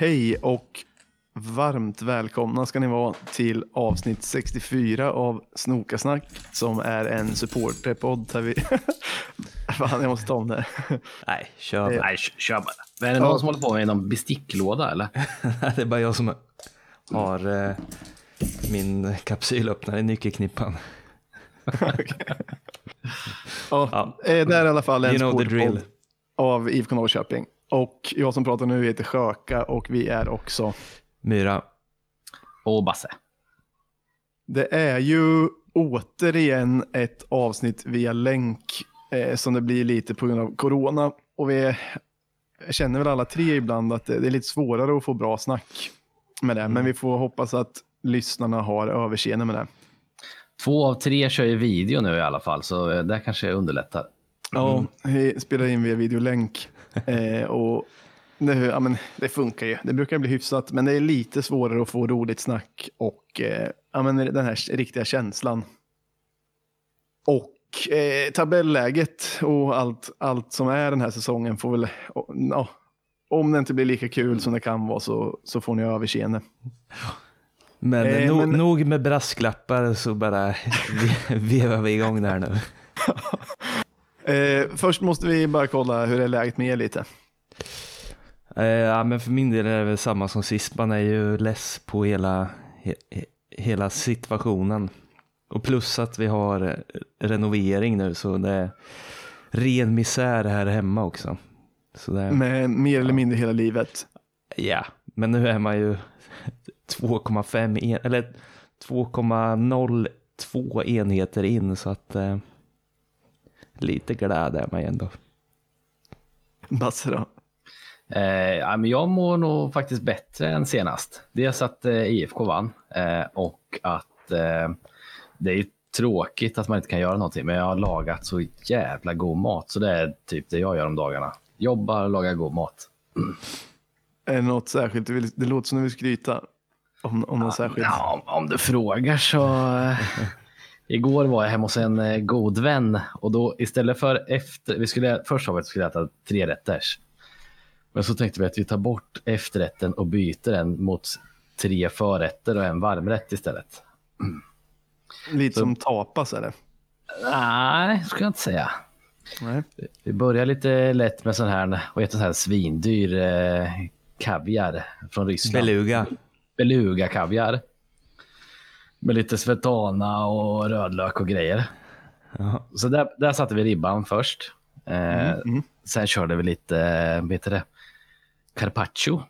Hej och varmt välkomna ska ni vara till avsnitt 64 av Snokasnack som är en supporterpodd där vi... Fan, jag måste ta om det. Nej, kör bara. Nej, kö- kör bara. Är det någon som håller på med någon besticklåda eller? det är bara jag som har eh, min kapsylöppnare i nyckelknippan. Ja, Ja. eh, Det är i alla fall en You know supporterpodd av IFK Norrköping. Och jag som pratar nu heter Sjöka och vi är också... Myra. Och Basse. Det är ju återigen ett avsnitt via länk eh, som det blir lite på grund av corona. Och vi känner väl alla tre ibland att det det är lite svårare att få bra snack med det. Men vi får hoppas att lyssnarna har överseende med det. Två av tre kör ju video nu i alla fall, så eh, det kanske underlättar. Ja, vi spelar in via videolänk. Eh, och det, ja, men det funkar ju. Det brukar bli hyfsat, men det är lite svårare att få roligt snack och eh, ja, men den här riktiga känslan. Och eh, tabelläget och allt, allt som är den här säsongen får väl, ja, om det inte blir lika kul som det kan vara så, så får ni överseende. Men, Eh, no, men- nog med brasklappar så bara ve- vevar vi igång där nu. Eh, först måste vi bara kolla hur är läget med er lite. Eh, ja, men för min del är det väl samma som sist. Man är ju less på hela, he, he- hela situationen. Och plus att vi har eh, renovering nu så det är ren misär här hemma också. Så det, Med mer eller mindre hela livet. Ja, men nu är man ju 2,5 en, eller 2,02 enheter in så att eh, lite glad är man ju ändå. Basse då? Eh, ja, men jag mår nog faktiskt bättre än senast. Dels att eh, IFK vann eh, och att eh, det är ju tråkigt att man inte kan göra någonting, men jag har lagat så jävla god mat, så det är typ det jag gör om dagarna. Jobbar och lagar god mat. Är det något särskilt du vill, det låter som du vill skryta om, om något särskilt. Ja, om, om du frågar så... Igår var jag hemma hos en eh, god vän och då istället för efter... Vi skulle, först sa vi att vi skulle äta tre rätters. Men så tänkte vi att vi tar bort efterrätten och byter den mot tre förrätter och en varmrätt istället. Lite som tapas det. Nej, skulle jag inte säga. Nej. Vi börjar lite lätt med sån här, vad heter sån här svindyr eh, kaviar från Ryssland. Beluga. beluga kaviar. Med lite svetana och rödlök och grejer. Ja. Så där, där satte vi ribban först. Eh, mm. Sen körde vi lite, eh, heter det, carpaccio.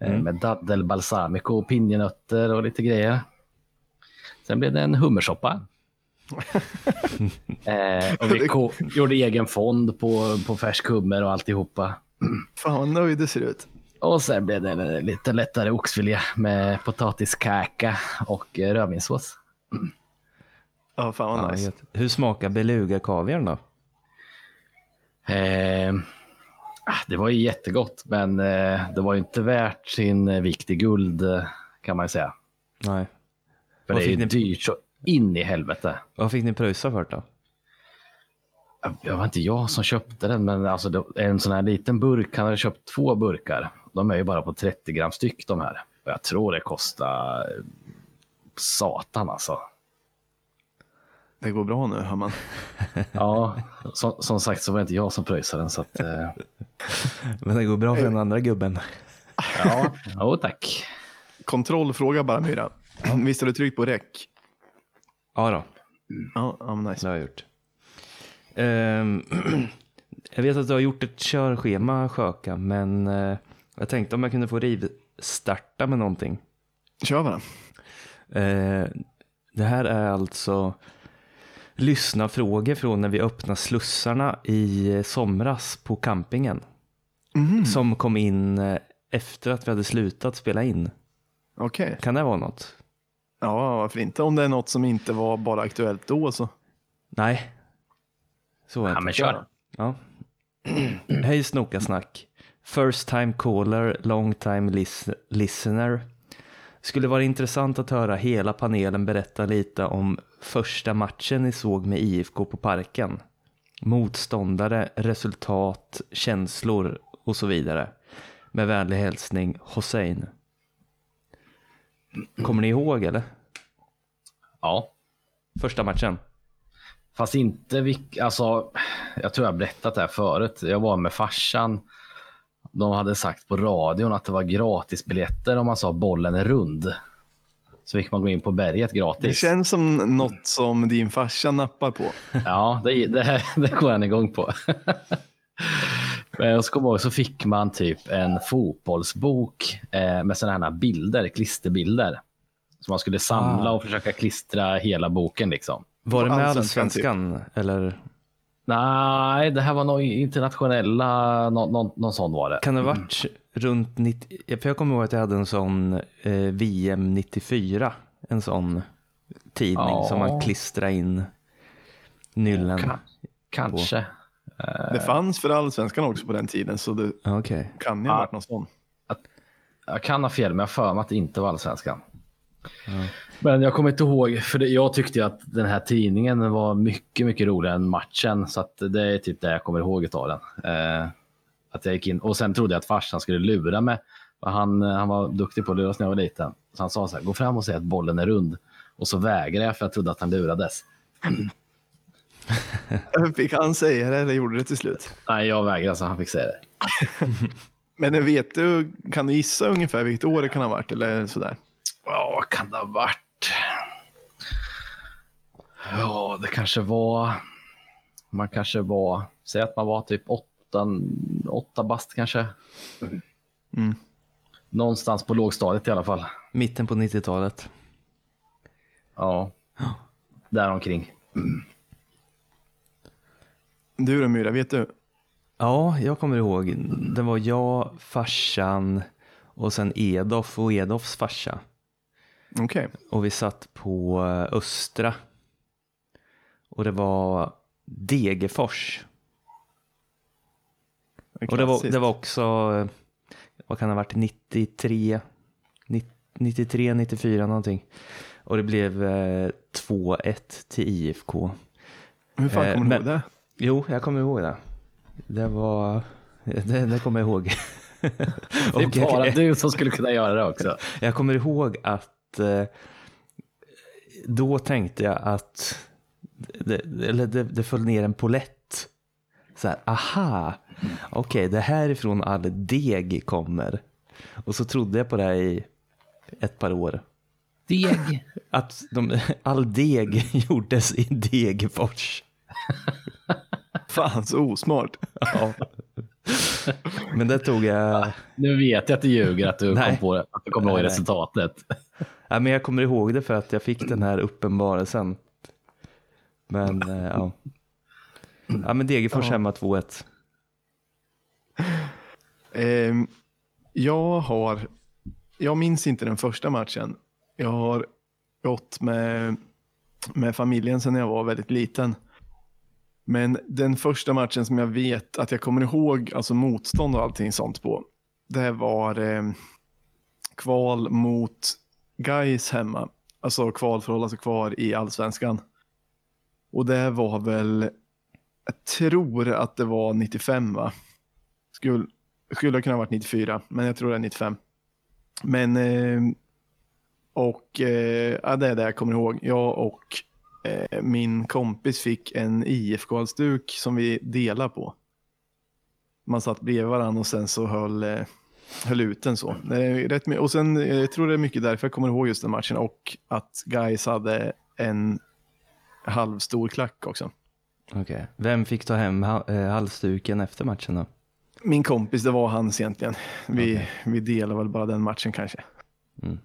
Eh, Mm. med daddel, balsamico, och pinjenötter och lite grejer. Sen blev det en hummersoppa. eh, och vi gjorde egen fond på, på färsk hummer och alltihopa. Fan vad nöjd du ser ut. Och sen blev det en lite lättare oxfilé med potatiskaka och eh, rödvinssås. Ja, fan vad Ja, nice. gött. Hur smakar beluga kaviarn då? Eh, det var ju jättegott, men eh, det var ju inte värt sin vikt i guld eh, kan man ju säga. Nej. För Vad det är ju ni- dyrt så in i helvete. Vad fick ni pröjsa för då? Det var inte jag som köpte den, men alltså det, en sån här liten burk, han hade köpt två burkar. De är ju bara på 30 gram styck de här. Och jag tror det kostar eh, satan alltså. Det går bra nu, hör man. Ja, som, som sagt så var det inte jag som pröjsade den. Så att, eh, Men det går bra för den andra gubben. ja, jo, tack. Kontrollfråga bara Myra. Visst har du tryckt på räck? Ja då. Ja, ja men Det nice. har jag gjort. Ehm, jag vet att du har gjort ett körschema Sjöka, men eh, jag tänkte om jag kunde få rivstarta med någonting. Kör bara. Eh, det här är alltså lyssnarfrågor från när vi öppnade slussarna i eh, somras på campingen. Mhm. Som kom in eh, efter att vi hade slutat spela in. Okej. Kan det vara något? Ja, varför inte? Om det är något som inte var bara aktuellt då så. Nej. Så är det Ja, men kör. Ja. Hej Snokasnack. First time caller, long time lis- listener. Skulle vara intressant att höra hela panelen berätta lite om första matchen ni såg med IFK på Parken. Motståndare, resultat, känslor och så vidare. Med vänlig hälsning Hossein. Kommer ni ihåg eller? Ja, Första matchen? fast inte vilk, alltså. Jag tror jag berättat det här förut. Jag var med farsan. De hade sagt på radion att det var gratisbiljetter om man sa bollen är rund. Så fick man gå in på berget Det gratis. känns som något som din farsa nappar på. Ja, det, det, det går han igång på. Men jag komma ihåg så fick man typ en fotbollsbok eh, med sådana här bilder, klisterbilder. Som man skulle samla Ah. och försöka klistra hela boken liksom. Var det med Allsvenskan, typ. Eller Nej, det här var nog internationella, någon, någon, någon sån var det. kan det ha varit runt 90? ja, För jag kommer ihåg att jag hade en sån eh, VM 94. En sån tidning Ja. som man klistrade in nyllen. Ka- kanske. Det fanns för allsvenskan också på den tiden, så det Okej. kan ju ha varit någon sån. Jag kan ha fel, men jag har för mig att det inte var allsvenskan. Men jag kommer inte ihåg, för det, jag tyckte att den här tidningen var mycket, mycket roligare än matchen. Så att det är typ det jag kommer ihåg av den. Eh, att jag gick in och sen trodde jag att farsan skulle lura mig. Han, han var duktig på att luras när jag var liten. Så han sa så här, gå fram och säg att bollen är rund. Och så vägrade jag för jag trodde att han lurades. Fick han säga det eller gjorde det till slut? Nej, jag vägrade så han fick säga det. Men vet du, kan du gissa ungefär vilket år det kan ha varit eller sådär? Ja, vad kan det ha varit? Ja, det kanske var... Man kanske var... Säg att man var typ åtta, åtta bast kanske. Mm. Någonstans på lågstadiet i alla fall. Mitten på 90-talet. Ja. Däromkring. Du då Myra, vet du? Ja, jag kommer ihåg. Det var jag, farsan och sen Edof och Edofs farsa. Okej. Och vi satt på eh, Östra. Och det var Degerfors. Och det var, det var också, eh, vad kan det ha varit, 93, 90 93, 94 någonting. Och det blev eh, 2-1 till IFK. Hur fan eh, kommer du men- ihåg det? Jo, jag kommer ihåg det. Det var, det, det kommer jag ihåg. Det är bara jag, du som skulle kunna göra det också. jag kommer ihåg att eh, då tänkte jag att det, eller det, det föll ner en polett. Så här, aha, okej, det här ifrån all deg kommer. Och så trodde jag på det i ett par år. Deg. Att de, all deg gjordes i Degerfors. Fan så osmart. Ja. Men det tog jag, Nu vet jag att du ljuger att du Nej. kom på det. Att du kommer ihåg resultatet. ja, men jag kommer ihåg det för att jag fick den här uppenbarelsen. Men eh, ja. Ja men Degerfors Ja. hemma 2-1. Ehm, jag har, jag minns inte den första matchen. Jag har gått med, med familjen sedan jag var väldigt liten. Men den första matchen som jag vet att jag kommer ihåg, alltså motstånd och allting sånt på, det var eh, kval mot Gais hemma. Alltså kval för att hålla sig kvar i allsvenskan. Och det var väl, jag tror att det var 95 va? Skulle, skulle kunna ha varit 94, men jag tror det är 95. Men, eh, och eh, ja, det är det jag kommer ihåg. Jag och eh, min kompis fick en IFK-halsduk som vi delade på. Man satt bredvid varandra och sen så höll, eh, höll ut den så. Det är rätt, och sen, eh, jag tror det är mycket därför jag kommer ihåg just den matchen och att guys hade en halvstor klack också. Okej. Vem fick ta hem eh, halsduken efter matchen då? Min kompis, det var hans egentligen. Vi, Okej. vi delade väl bara den matchen kanske. Mm.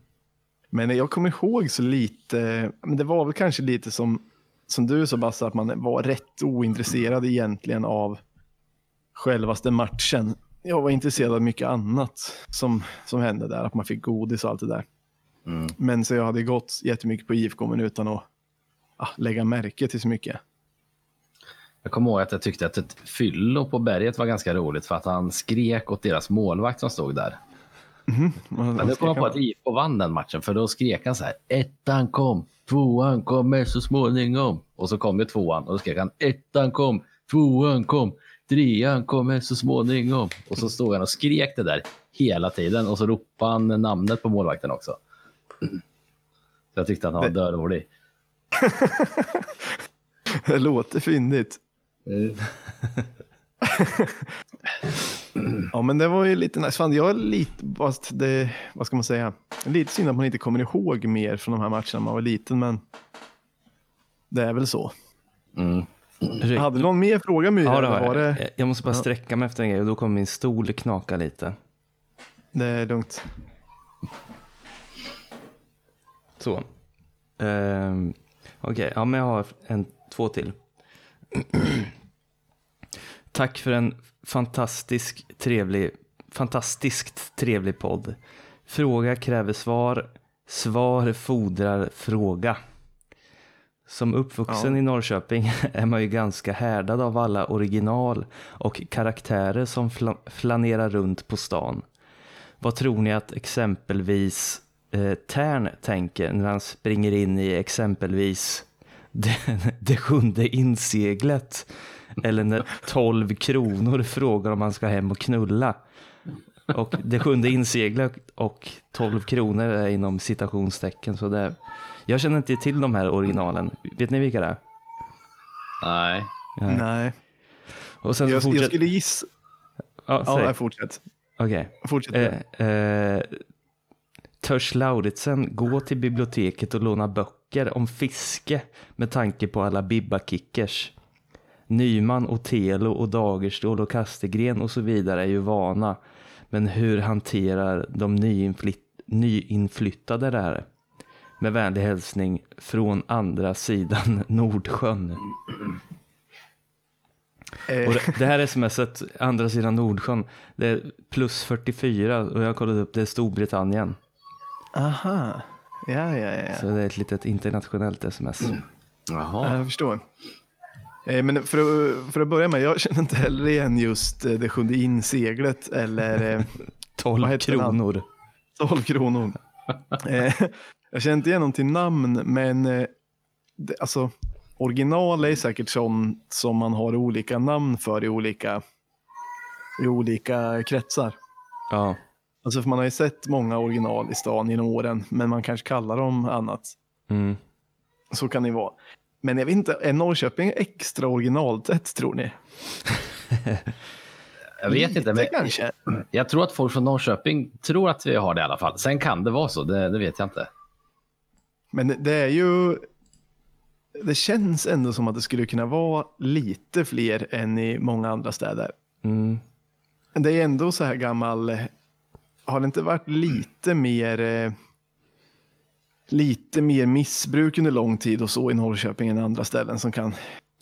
Men jag kommer ihåg så lite, men det var väl kanske lite som, som du sa Basse, att man var rätt ointresserad egentligen av självaste matchen. Jag var intresserad av mycket annat som, som hände där, att man fick godis och allt det där. Mm. Men så jag hade gått jättemycket på IFK men utan att ah, lägga märke till så mycket. Jag kommer ihåg att jag tyckte att ett fyllo på berget var ganska roligt för att han skrek åt deras målvakt som stod där. Men nu kom jag på att IFK vann den matchen för då skrek han så här. Ettan kom, tvåan kommer så småningom. Och så kom ju tvåan och då skrek han ettan kom, tvåan kom, trean kommer så småningom. Och så stod han och skrek det där hela tiden och så ropade han namnet på målvakten också. Så jag tyckte att han var dörrordig. Det låter fyndigt. Ja, men det var ju lite nice. Fan, jag är lite, fast det, vad ska man säga, lite synd att man inte kommer ihåg mer från de här matcherna när man var liten, men det är väl så. Mm. Hade du någon mer fråga Myra? Ja, det var jag. det, Jag måste bara sträcka mig efter en grej och då kommer min stol knaka lite. det är lugnt. Så. Ehm, Okej, ja men jag har en, två till. Tack för en fantastisk trevlig, fantastiskt trevlig podd. Fråga kräver svar, svar fordrar fråga. Som uppvuxen Ja. i Norrköping är man ju ganska härdad av alla original och karaktärer som fla- flanerar runt på stan. Vad tror ni att exempelvis eh, Tern tänker när han springer in i exempelvis det, det sjunde inseglet? Eller när 12 kronor frågar om han ska hem och knulla. Och det sjunde inseglet och 12 kronor är inom citationstecken. Så det, jag känner inte till de här originalen. Vet ni vilka det är? Nej. Nej. Nej, Och sen så jag, jag fortsätter... skulle gissa. Ja, Ja, fortsätt. Okej. Fortsätt. Eh, eh, törs Lauritsen gå till biblioteket och låna böcker om fiske med tanke på alla bibbakickers? Nyman, Otelo och Dagerstål och Kastegren och så vidare är ju vana. Men hur hanterar de nyinflytt- nyinflyttade det här? Med vänlig hälsning från andra sidan Nordsjön. Eh, Och det, det här smset, andra sidan Nordsjön, det är plus 44 och jag har kollat upp det är Storbritannien. Aha, ja, ja, ja. Så det är ett litet internationellt sms. Ja, Jaha. jag förstår. Eh, Men för att, för att börja med, jag känner inte heller igen just eh, det sjunde inseglet eller eh, 12 Vad heter den? kronor. 12 kronor. Eh, jag känner inte igen dem till namn, men eh, det, alltså, original är säkert sånt som man har olika namn för i olika, i olika kretsar. Ja, Alltså, för man har ju sett många original i stan genom åren, men man kanske kallar dem annat. mm. Så kan det vara. Men jag vet inte, är Norrköping extra originaltätt tror ni? Jag vet inte, men Lite kanske. jag tror att folk från Norrköping tror att vi har det i alla fall. Sen kan det vara så, det, det vet jag inte. Men det- det är ju... Det känns ändå som att det skulle kunna vara lite fler än i många andra städer. Mm. Det är ändå så här gammal... Har det inte varit lite mer... eh, Lite mer missbruk under lång tid och så i Norrköping än andra ställen som kan,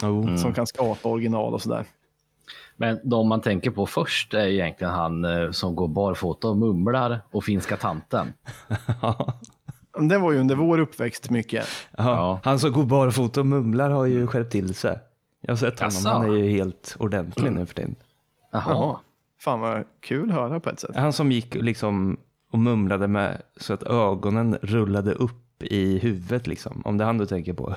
Oh. som kan skapa original och sådär. Men de man tänker på först är egentligen han eh, som går barfota och mumlar och finska tanten. Det var ju under vår uppväxt mycket. Ja. Han som går barfota och mumlar har ju skärpt till sig. Jag har sett honom, Jaså? han är ju helt ordentlig nu för tiden. Jaha. Fan vad kul att höra på ett sätt. Han som gick liksom och mumlade med så att ögonen rullade upp i huvudet liksom. Om det är han du tänker på.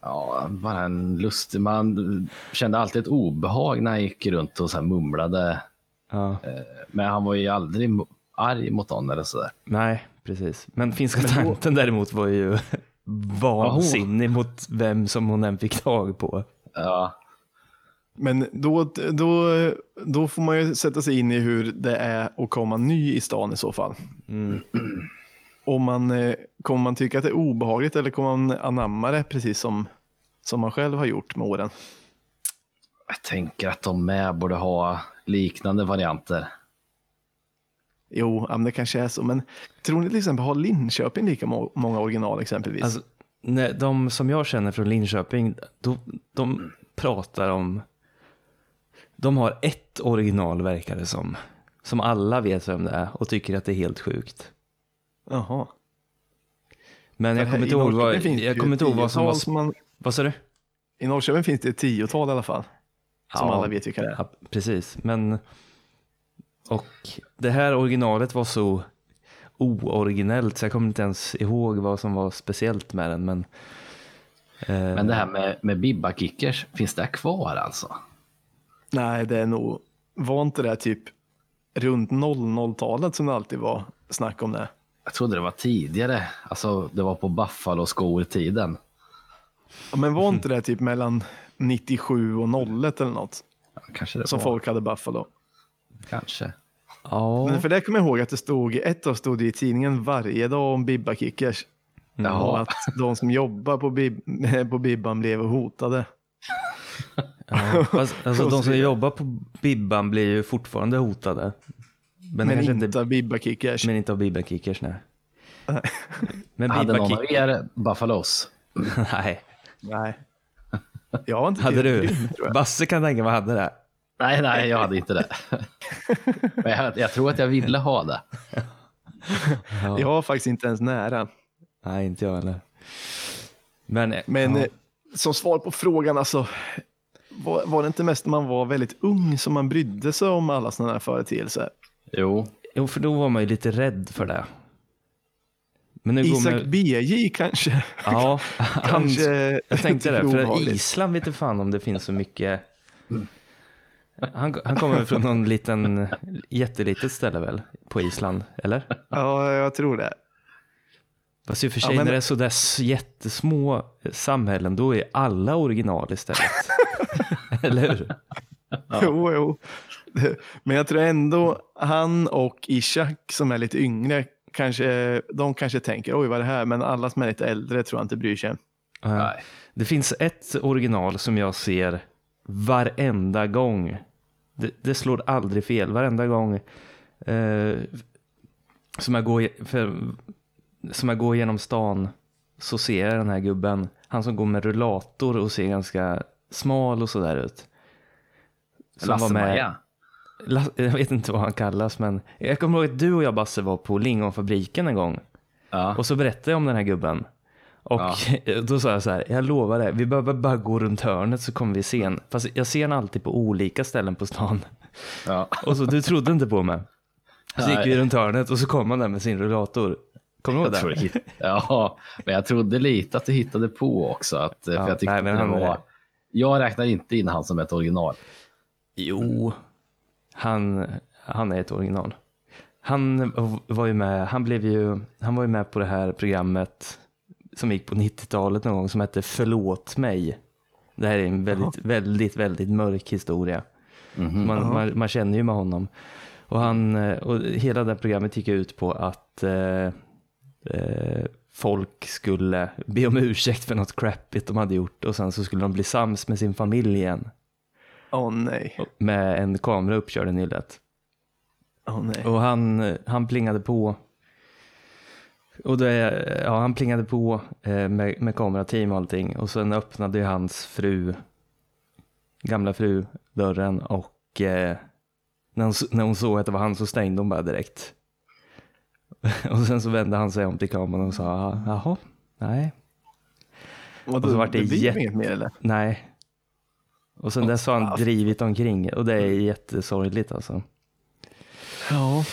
Ja, bara en lustig... Man kände alltid ett obehag när han gick runt och så här mumlade. Ja. Men han var ju aldrig arg mot någon eller sådär. Nej, precis. Men finska tanten däremot var ju vansinnig mot vem som hon än fick tag på. Ja, Men då, då, då får man ju sätta sig in i hur det är att komma ny i stan i så fall. Om man, eh, kommer man tycka att det är obehagligt eller kommer man anamma det precis som, som man själv har gjort med åren? jag tänker att de med borde ha liknande varianter. Jo, det kanske är så. Men tror ni till exempel har Linköping lika må- många original exempelvis? Alltså, när de som jag känner från Linköping, då, de pratar om... De har ett original verkar det som. Som alla vet vem det är och tycker att det är helt sjukt. Jaha. Men jag kommer inte ihåg vad, jag kommer inte ihåg vad som var... Man, Vad sa du? I Norrköping finns det ett tiotal i alla fall. Som Ja. alla vet vilka det är. Ja, precis, men... Och det här originalet var så ooriginellt så jag kommer inte ens ihåg vad som var speciellt med den. Men, eh, Men det här med, med bibba-kickers, finns det kvar alltså? Nej, det är nog, var inte det typ runt 00-talet som det alltid var snack om det? Jag trodde det var tidigare. Alltså, det var på Buffalo-skor-tiden. Ja, Men var inte det typ mellan 97 och 01 eller något? Ja, kanske det Som var. folk hade Buffalo. Kanske. Ja, Men för det kommer jag ihåg att det stod, ett av stod det i tidningen varje dag om Bibba Kickers. Och Jaha. att de som jobbar på, Bib på Bibban blev hotade. ja. Fast, alltså, de som jobbar på Bibban blir ju fortfarande hotade. Men, Men inte av Bibba Kickers. men inte av Bibba Kickers, nej. Men Hade någon av er Buffalos? Nej. Nej. Jag inte Hade du? Basse kan tänka mig hade det. Nej, nej, jag hade inte det. Men jag, jag tror att jag ville ha det. Ja. Jag var faktiskt inte ens nära. Nej, inte jag heller. Men, Men ja. eh, som svar på frågan, alltså, var, var det inte mest när man var väldigt ung som man brydde sig om alla sådana här företeelser? Jo, Jo, för då var man ju lite rädd för det. Men nu går Isak man... BJ kanske? Ja, han... kanske Jag tänkte det, för. Island vet inte fan om det finns så mycket... Han, han kommer från någon liten, jättelitet ställe väl, på Island, eller? Ja, jag tror det. Fast i och för Ja, sig men- när det är sådär jättesmå samhällen, då är alla original istället. eller hur? Jo, jo. Men jag tror ändå han och Ishak som är lite yngre, kanske, de kanske tänker oj vad är det här, men alla som är lite äldre tror jag inte bryr sig. Ja. nej. Det finns ett original som jag ser varenda gång. Det, det slår aldrig fel. Varenda gång eh, som, jag går, för, som jag går genom stan så ser jag den här gubben. Han som går med rullator och ser ganska smal och sådär ut. Som var med-. La- Jag vet inte vad han kallas men jag kommer ihåg att du och jag Basse var på lingonfabriken en gång. Ja. Och så berättade jag om den här gubben. Och då sa jag så här, jag lovar det, vi behöver bara gå runt hörnet så kommer vi se en. Fast jag ser den alltid på olika ställen på stan. Ja. Och så du trodde inte på mig. Så gick vi runt hörnet och så kom han där med sin rullator. Kommer du ihåg det? hit... Ja, men jag trodde lite att du hittade på också. Att, Ja, för jag, tyckte nej, men han- var... jag räknar inte in han som ett original. Jo, han, han är ett original. Han var ju med, han blev ju, han var ju med på det här programmet som gick på 90-talet någon gång som hette Förlåt mig. Det här är en väldigt, väldigt, väldigt mörk historia. Mhm. Man, man, man känner ju med honom. Och, han, och hela det här programmet gick ut på att eh, eh, folk skulle be om ursäkt för något crappigt de hade gjort och sen så skulle de bli sams med sin familj igen. Åh nej, Med en kamera uppkörd i nyllet. åh nej. Och han, han plingade på. Och det, ja, han plingade på eh, med, med kamerateam och allting. Och sen öppnade ju hans fru, gamla fru, dörren och eh, när, hon, när hon såg att det var han så stängde hon bara direkt. och sen så vände han sig om till kameran och sa, jaha, nej, Vadå, och så vart det blir jätte- inget mer eller? nej. Och sen dess har han Ah. drivit omkring och det är jättesorgligt alltså. Ja.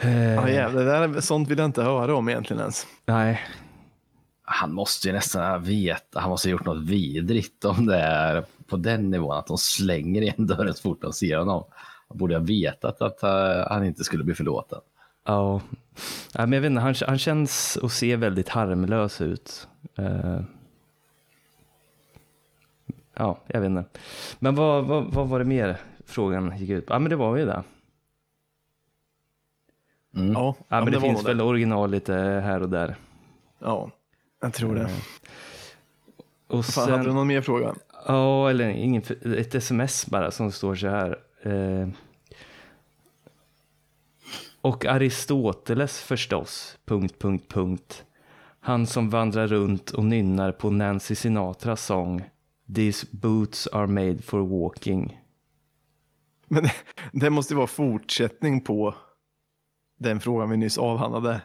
Eh, Ja jävlar, det där är sånt vill jag inte höra om egentligen ens. nej, Han måste ju nästan veta, han måste ha gjort något vidrigt om det är på den nivån att de slänger igen dörren så fort de ser honom. Han borde ha vetat att eh, han inte skulle bli förlåten. Ja, ja men jag vet inte, han, han känns och ser väldigt harmlös ut. Eh, ja, jag vet inte. Men vad, vad, vad var det mer frågan gick ut på? Ja, men det var ju det. Mm. Ja, Ja, men det, var finns väl original lite här och där. Ja, jag tror det. Och Fan, hade du sen, någon mer fråga? ja, eller ingen, ett sms bara som står så här. Eh, och Aristoteles förstås, punkt, punkt, punkt. Han som vandrar runt och nynnar på Nancy Sinatras sång These boots are made for walking. Men det, måste vara fortsättning på den frågan vi nyss avhandlade.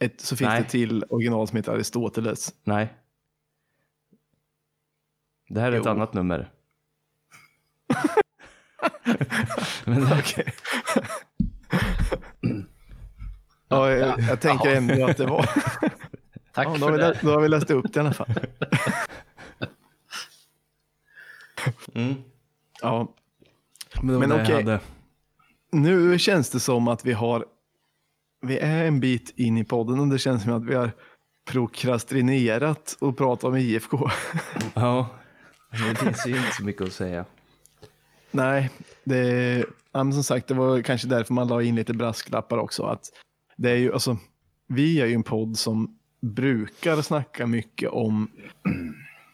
Ett, så finns Nej. det till original som heter Aristoteles. Nej. Det här är ett Jo. annat nummer. Men, Okej. Ja, jag, jag tänker ändå att det var... Tack Ja, då, för har vi, det. lä- då har vi läst upp det i alla fall. mm. Ja, Men, Men okej. hade. nu känns det som att vi har, vi är en bit in i podden och det känns som att vi har prokrastinerat och pratat om IFK. Ja, det finns ju inte så mycket att säga. Nej, det, ja, men som sagt, det var kanske därför man la in lite brasklappar också. Att det är ju, alltså, vi är ju en podd som brukar snacka mycket om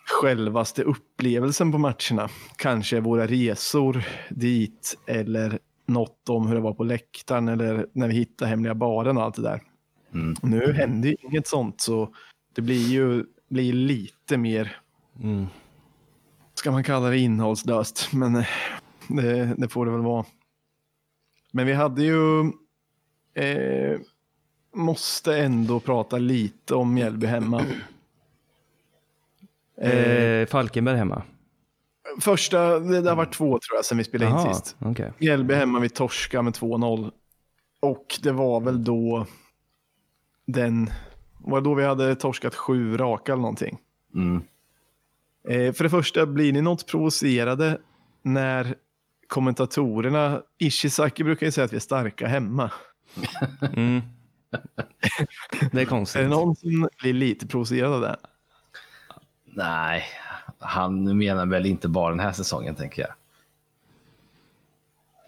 självaste upplevelsen på matcherna. Kanske våra resor dit eller något om hur det var på läktaren eller när vi hittade hemliga baren och allt det där. Mm. Nu händer ju inget sånt så det blir ju blir lite mer Mm. ska man kalla det innehållslöst, men eh, det, det får det väl vara. Men vi hade ju, eh, måste ändå prata lite om Mjällby hemma. Eh, Falkenberg hemma? första, det, det har varit två tror jag sen vi spelade in Jaha, sist. okej. Mjällby hemma, vi torska med 2-0. Och det var väl då den, var det då vi hade torskat sju raka eller någonting. Mm. Eh, för det första, blir ni något provocerade när kommentatorerna, Ishizaki brukar ju säga att vi är starka hemma. Mm. Det är konstigt. Är det någon som blir lite provocerad av det? Nej, han menar väl inte bara den här säsongen tänker jag.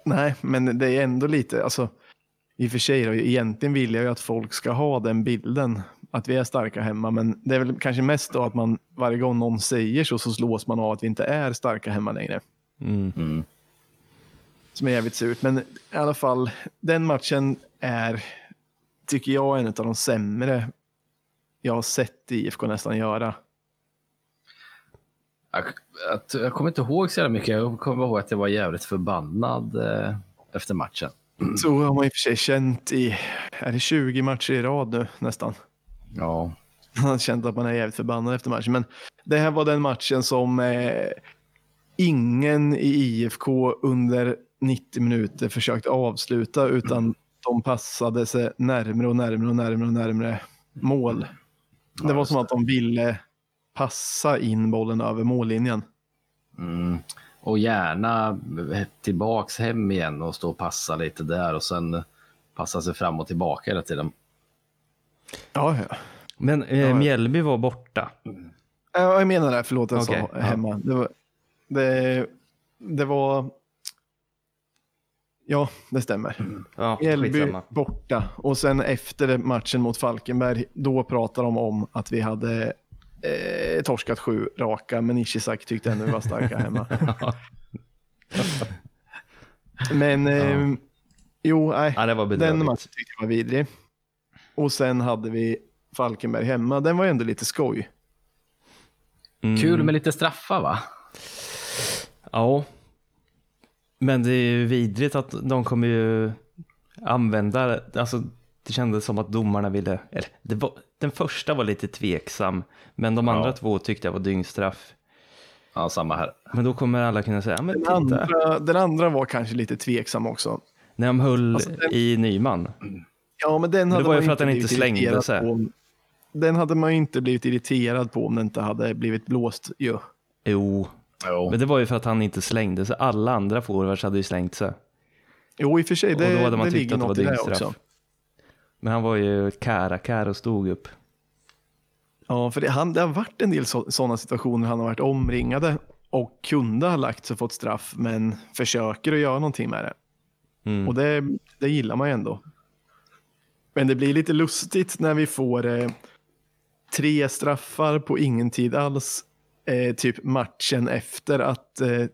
Nej, men det är ändå lite, alltså i och för sig då, egentligen vill jag ju att folk ska ha den bilden att vi är starka hemma, men det är väl kanske mest då att man varje gång någon säger så, så slås man av att vi inte är starka hemma längre. Mm. Mm. som är jävligt surt. Men i alla fall, den matchen är, tycker jag, en av de sämre jag har sett IFK nästan göra. Jag, att, jag kommer inte ihåg så jävla mycket. Jag kommer ihåg att jag var jävligt förbannad eh, efter matchen. Så har man i och för sig känt i, är det 20 matcher i rad nu nästan? Ja, Man har känt att man är jävligt förbannad efter matchen. Men det här var den matchen som eh, ingen i IFK under 90 minuter försökte avsluta utan de passade sig närmre och närmre och närmre och närmre mål. Det var som att de ville passa in bollen över mållinjen. Mm. Och gärna tillbaks hem igen och stå och passa lite där och sen passa sig fram och tillbaka hela tiden. Ja, ja. Men eh, Ja. Mjällby var borta. Ja, Jag menar det, förlåt jag Okej, sa ja. hemma. Det var, det, det var... Ja, det stämmer. Ja, Mjällby borta. Och sen efter matchen mot Falkenberg, då pratar de om att vi hade eh, torskat sju raka, men Ishizaki tyckte ändå vi var starka hemma. men eh, jo, nej. Ja, det var Den matchen tyckte jag var vidrig. Och sen hade vi Falkenberg hemma. Den var ändå lite skoj. Mm. Kul med lite straffar va? Ja. Men det är ju vidrigt att de kommer ju använda, alltså det kändes som att domarna ville, eller det var, den första var lite tveksam, men de andra Ja. två tyckte jag var dyngstraff. Ja, samma här. Men då kommer alla kunna säga, men Den titta, andra, den andra var kanske lite tveksam också. när de höll Alltså, den- i Nyman. Ja, men den det hade var ju man för att den inte slängde sig. om- Den hade man ju inte blivit irriterad på om den inte hade blivit blåst ju. Jo, Jo. men det var ju för att han inte slängde sig. Alla andra forwards hade ju slängt sig. Jo, i och för sig, Och då det, hade man det tyckt att det var det dyngstraff. också. Men han var ju kära-kär och stod upp. Ja, för det, han, det har varit en del sådana situationer han har varit omringade och kunde ha lagt sig och fått straff, men försöker att göra någonting med det. Mm. Och det, det gillar man ju ändå. Men det blir lite lustigt när vi får eh, tre straffar på ingen tid alls. Eh, typ matchen efter att eh,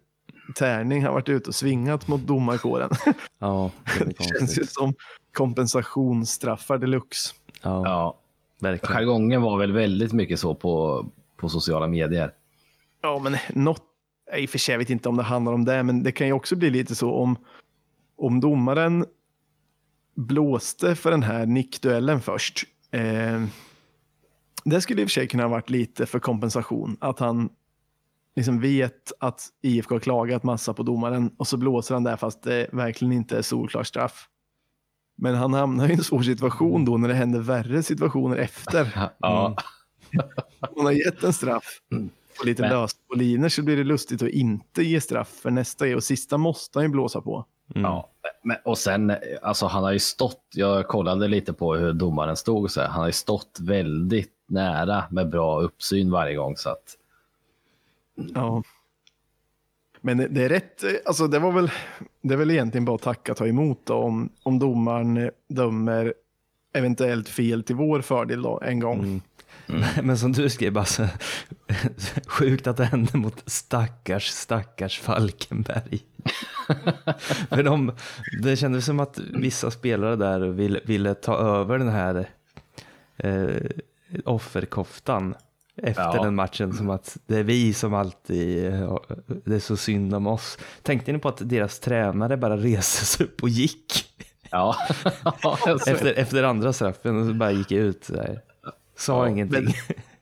Tärning har varit ute och svingat mot domarkåren. Ja, det det känns ju som kompensationsstraffar deluxe. Ja, Ja, verkligen. jargongen var väl väldigt mycket så på, på sociala medier. Ja, men något, i och för sig, jag vet inte om det handlar om det, men det kan ju också bli lite så om, om domaren blåste för den här nickduellen först. Eh, det skulle i och för sig kunna ha varit lite för kompensation, att han liksom vet att IFK har klagat massa på domaren och så blåser han där fast det verkligen inte är solklar straff. Men han hamnar i en svår situation då när det händer värre situationer efter. Ja, Man har gett en straff på lite Men- lösboliner så blir det lustigt att inte ge straff för nästa är och sista måste han ju blåsa på. Mm. Ja, men, och sen, alltså han har ju stått, jag kollade lite på hur domaren stod och så här, han har ju stått väldigt nära med bra uppsyn varje gång så att Ja. Men det- är rätt, alltså det var väl, det är väl egentligen bara att tacka och ta emot då, om, om domaren dömer eventuellt fel till vår fördel då en gång. Mm. Men som du skrev Basse, sjukt att det hände mot stackars, stackars Falkenberg. För de, det kändes som att vissa spelare där ville, ville ta över den här eh, offerkoftan efter Ja. den matchen. Som att det är vi som alltid, eh, det är så synd om oss. Tänkte ni på att deras tränare bara reste sig upp och gick? ja. Efter, efter andra straffen och så bara gick ut. Här. Sa Ja, ingenting. Men,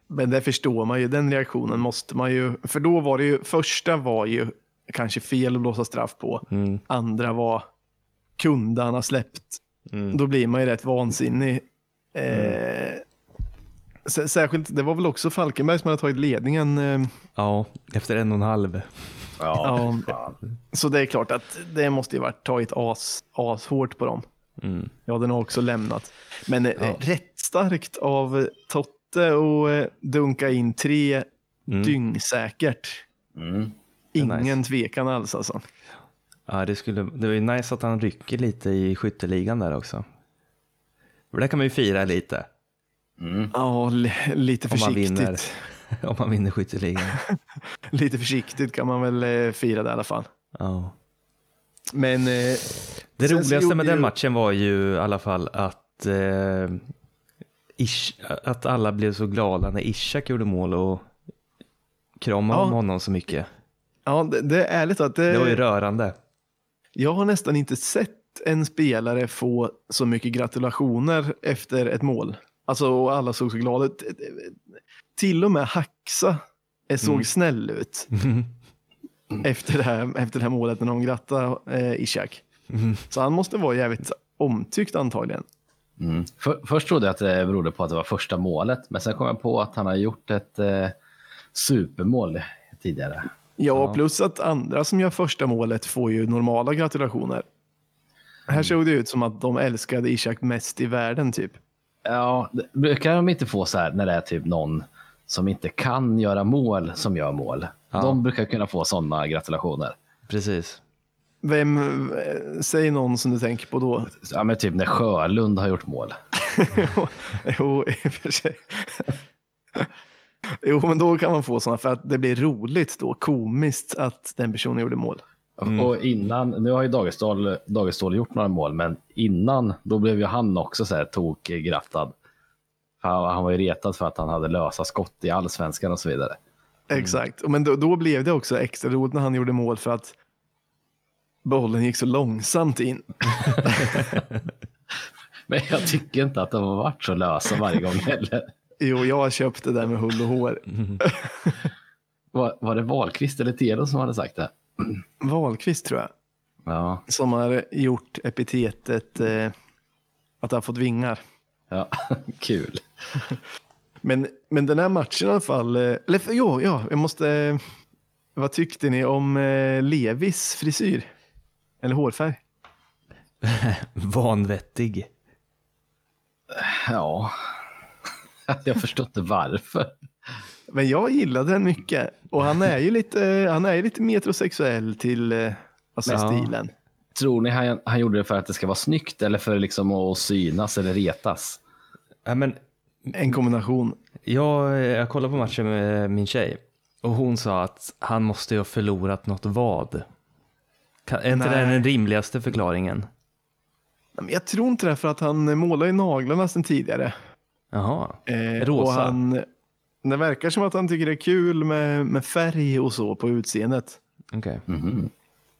men det förstår man ju, den reaktionen måste man ju, för då var det ju, första var ju kanske fel att blåsa straff på, Mm, andra var kunde han ha släppt. mm. Då blir man ju rätt vansinnig. Eh, sä- Särskilt, det var väl också Falkenberg som hade tagit ledningen. Eh, Ja, efter en och en halv. ja. ja, så det är klart att det måste ju varit tagit as, as hårt på dem. Mm. Ja, den har också lämnat. Men eh, Ja. rätt starkt av Totte och eh, dunka in tre Mm. dyngsäkert. Mm. Ingen nice. tvekan alls alltså. Ja, det, skulle, det var ju nice att han rycker lite i skytteligan där också. För där kan man ju fira lite Mm. Ja, li- lite Om man försiktigt. vinner. om man vinner skytteligan. Lite försiktigt kan man väl eh, fira det i alla fall. Ja. Men eh, Det roligaste med den matchen var ju i alla fall att, eh, Ish, att alla blev så glada när Ishak gjorde mål och kramade Ja. om honom så mycket. ja, det, det är ärligt att det, Det var ju rörande. jag har nästan inte sett en spelare få så mycket gratulationer efter ett mål. Alltså och alla såg så glada ut. Till och med Haxa såg Mm. snäll ut efter, det här, efter det här målet när de grattade eh, Ishak. Mm. Så han måste vara jävligt omtyckt antagligen. Mm. För, först trodde jag att det berodde på att det var första målet, men sen kom jag på att han har gjort ett eh, supermål tidigare. Ja, Ja. plus att andra som gör första målet får ju normala gratulationer. Här såg det ut som att de älskade Ishak mest i världen typ. Ja, det- brukar de inte få så här när det är typ någon som inte kan göra mål som gör mål? Ja. De brukar kunna få sådana gratulationer. Precis. Vem, eh, säg någon som du tänker på då. Ja, men typ när Sjölund har gjort mål. jo, i och för sig. jo, men då kan man få sådana för att det blir roligt då, komiskt att den personen gjorde mål. Och innan, nu har ju Dagestål, Dagestål gjort några mål, men innan då blev ju han också så här tokgrattad. Han, han var ju retad för att han hade lösa skott i allsvenskan och så vidare. Exakt, men då, då blev det också extra roligt när han gjorde mål för att bollen gick så långsamt in. Men jag tycker inte att de har varit så lösa varje gång heller. Jo, jag köpte det med hull och hår. Var, var det Wahlqvist eller Telo som hade sagt det? Wahlqvist tror jag. Ja, som har gjort epitetet eh, att har fått vingar. ja. kul. Men, men den här matchen i alla fall, eh, eller för- jo, ja, jag måste, eh, vad tyckte ni om eh, Levis frisyr? Eller hårfärg? Vanvettig. Ja, jag förstår inte varför. Men jag gillade den mycket. Och han är ju lite, han är ju lite metrosexuell till eh, alltså Ja. stilen. Tror ni han, han gjorde det för att det ska vara snyggt eller för liksom att synas eller retas? Ja, men En kombination. jag, jag kollade på matchen med min tjej och hon sa att han måste ju ha förlorat något vad. Kan, är inte det den rimligaste förklaringen? Jag tror inte det för att han målar ju naglarna sedan tidigare. Jaha, Eh, Rosa. Och han, det verkar som att han tycker det är kul med, med färg och så på utseendet. okej. Mhm.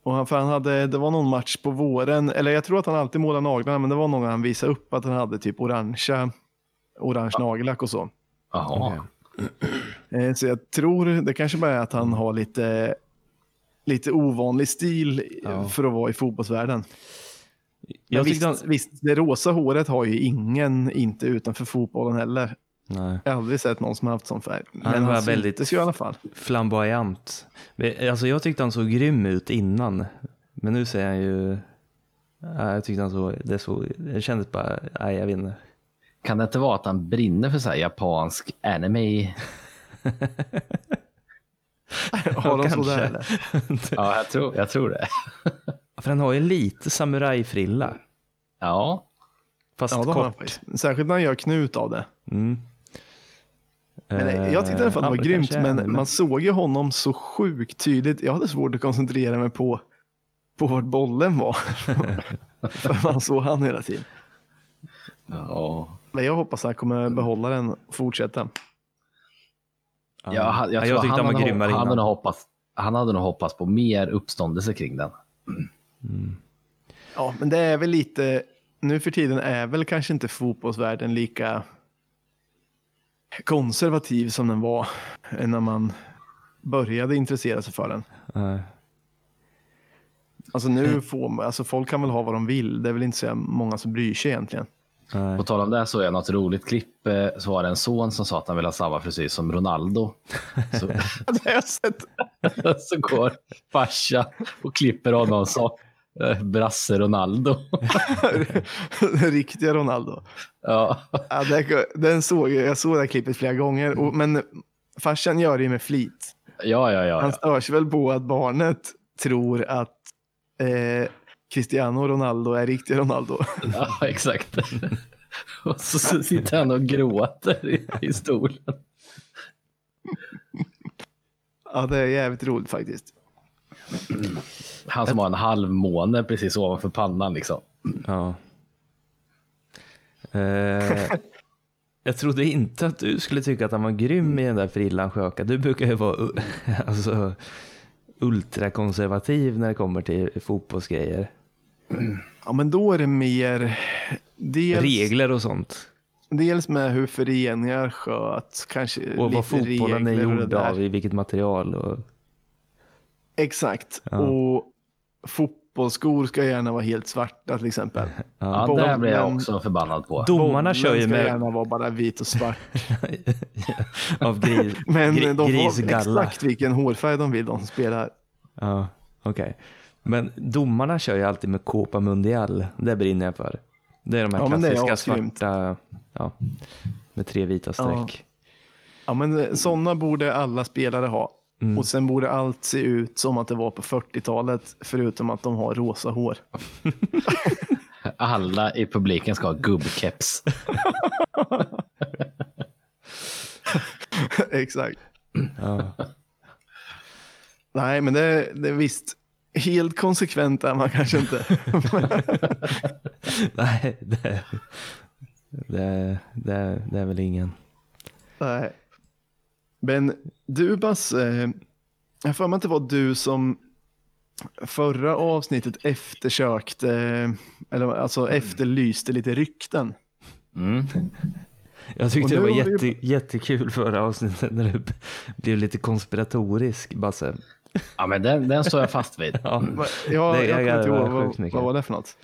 Och han, för han hade, det var någon match på våren, eller jag tror att han alltid målar naglarna, men det var någon han visade upp att han hade typ orangea, orange nagellack och så. Jaha. Okej. Eh, så jag tror det kanske bara är att han har lite, lite ovanlig stil Ja. för att vara i fotbollsvärlden. Jag visst, han, visst, det rosa håret har ju ingen, inte utanför fotbollen heller. Nej. Jag har aldrig sett någon som har haft sån färg. Men var han väldigt- ju i alla fall. Flamboyant. Alltså jag tyckte han såg grym ut innan. Men nu ser han ju... Ja, jag tyckte han såg... Det, såg, det kändes bara... Nej, jag vet inte. Kan det inte vara att han brinner för så här japansk anime? Har de sådär eller? Ja, jag tror, jag tror det. För han har ju lite samurajfrilla. Ja, Fast Ja, han kort. Särskilt när han gör knut av det. Mm. Men eh, jag tyckte i alla fall det Eh, var ja, grymt, är men man såg ju honom så sjukt tydligt. Jag hade svårt att koncentrera mig på, på vart bollen var. För man såg han hela tiden. ja. Men jag hoppas att han kommer behålla den och fortsätta. Ja. Jag, jag, Ja, tror tyckte han, han var hade, grymmare han, hade innan. nog hoppats, han hade nog hoppats på mer uppståndelse kring den. Ja, men det är väl lite, nu för tiden är väl kanske inte fotbollsvärlden lika konservativ som den var när man började intressera sig för den. Nej. Alltså nu får man, alltså folk kan väl ha vad de vill. Det är väl inte så många som bryr sig egentligen. Nej. På tal om det så är något roligt klipp eh, så var det en son som sa att han ville ha samma frisyr som Ronaldo. Så, Det har jag sett. så går farsa och klipper honom så. Eh, Brasse Ronaldo. Riktiga Ronaldo. Ja, Ja, den såg, jag såg det här klippet flera gånger. Och, men farsan gör det ju med flit. ja, ja. ja, Han stör sig väl på att barnet tror att eh, Cristiano Ronaldo är riktig Ronaldo. ja exakt. Och så sitter han och gråter i, i stolen. Ja, det är jävligt roligt faktiskt. Han som har en halv måne precis ovanför pannan liksom. Ja. Eh, jag trodde inte att du skulle tycka att han var grym i den där frillan Sjöka. Du brukar ju vara alltså, ultrakonservativ när det kommer till fotbollsgrejer. Ja, men då är det mer dels, Regler och sånt. dels med hur föreningar sköts, kanske Och lite vad fotbollen är gjord av, i vilket material. Och, Exakt. Ja. Och fotbollsskor ska gärna vara helt svarta till exempel. Ja, Bollen- det blir jag också förbannad på. domarna kör ju ska med gärna vara bara vit och svart. av gris, Men gri, de får grisgalla. exakt vilken hårfärg de vill, de som spelar. Ja, okej. Men domarna kör ju alltid med Copa Mundial. Det brinner jag för. Det är de här Ja, klassiska svarta, ja, med tre vita streck. Ja, men sådana borde alla spelare ha. Mm. Och sen borde allt se ut som att det var på 40-talet, förutom att de har rosa hår. Alla i publiken ska ha gubbkeps. Exakt. Ja. Nej, men det, det är visst. Helt konsekvent är man kanske inte. Nej, det, det, det, det är väl ingen. Nej. Men du Basse, jag har för mig att det var du som förra avsnittet eftersökte, eller alltså efterlyste lite rykten. Mm. Jag tyckte det var har vi- jätte, jättekul förra avsnittet när du blev lite konspiratorisk, Basse. Ja, men den, den står jag fast vid. Ja, Va- Ja, Det- jag jag kommer inte ihåg, vad, vad var det för något?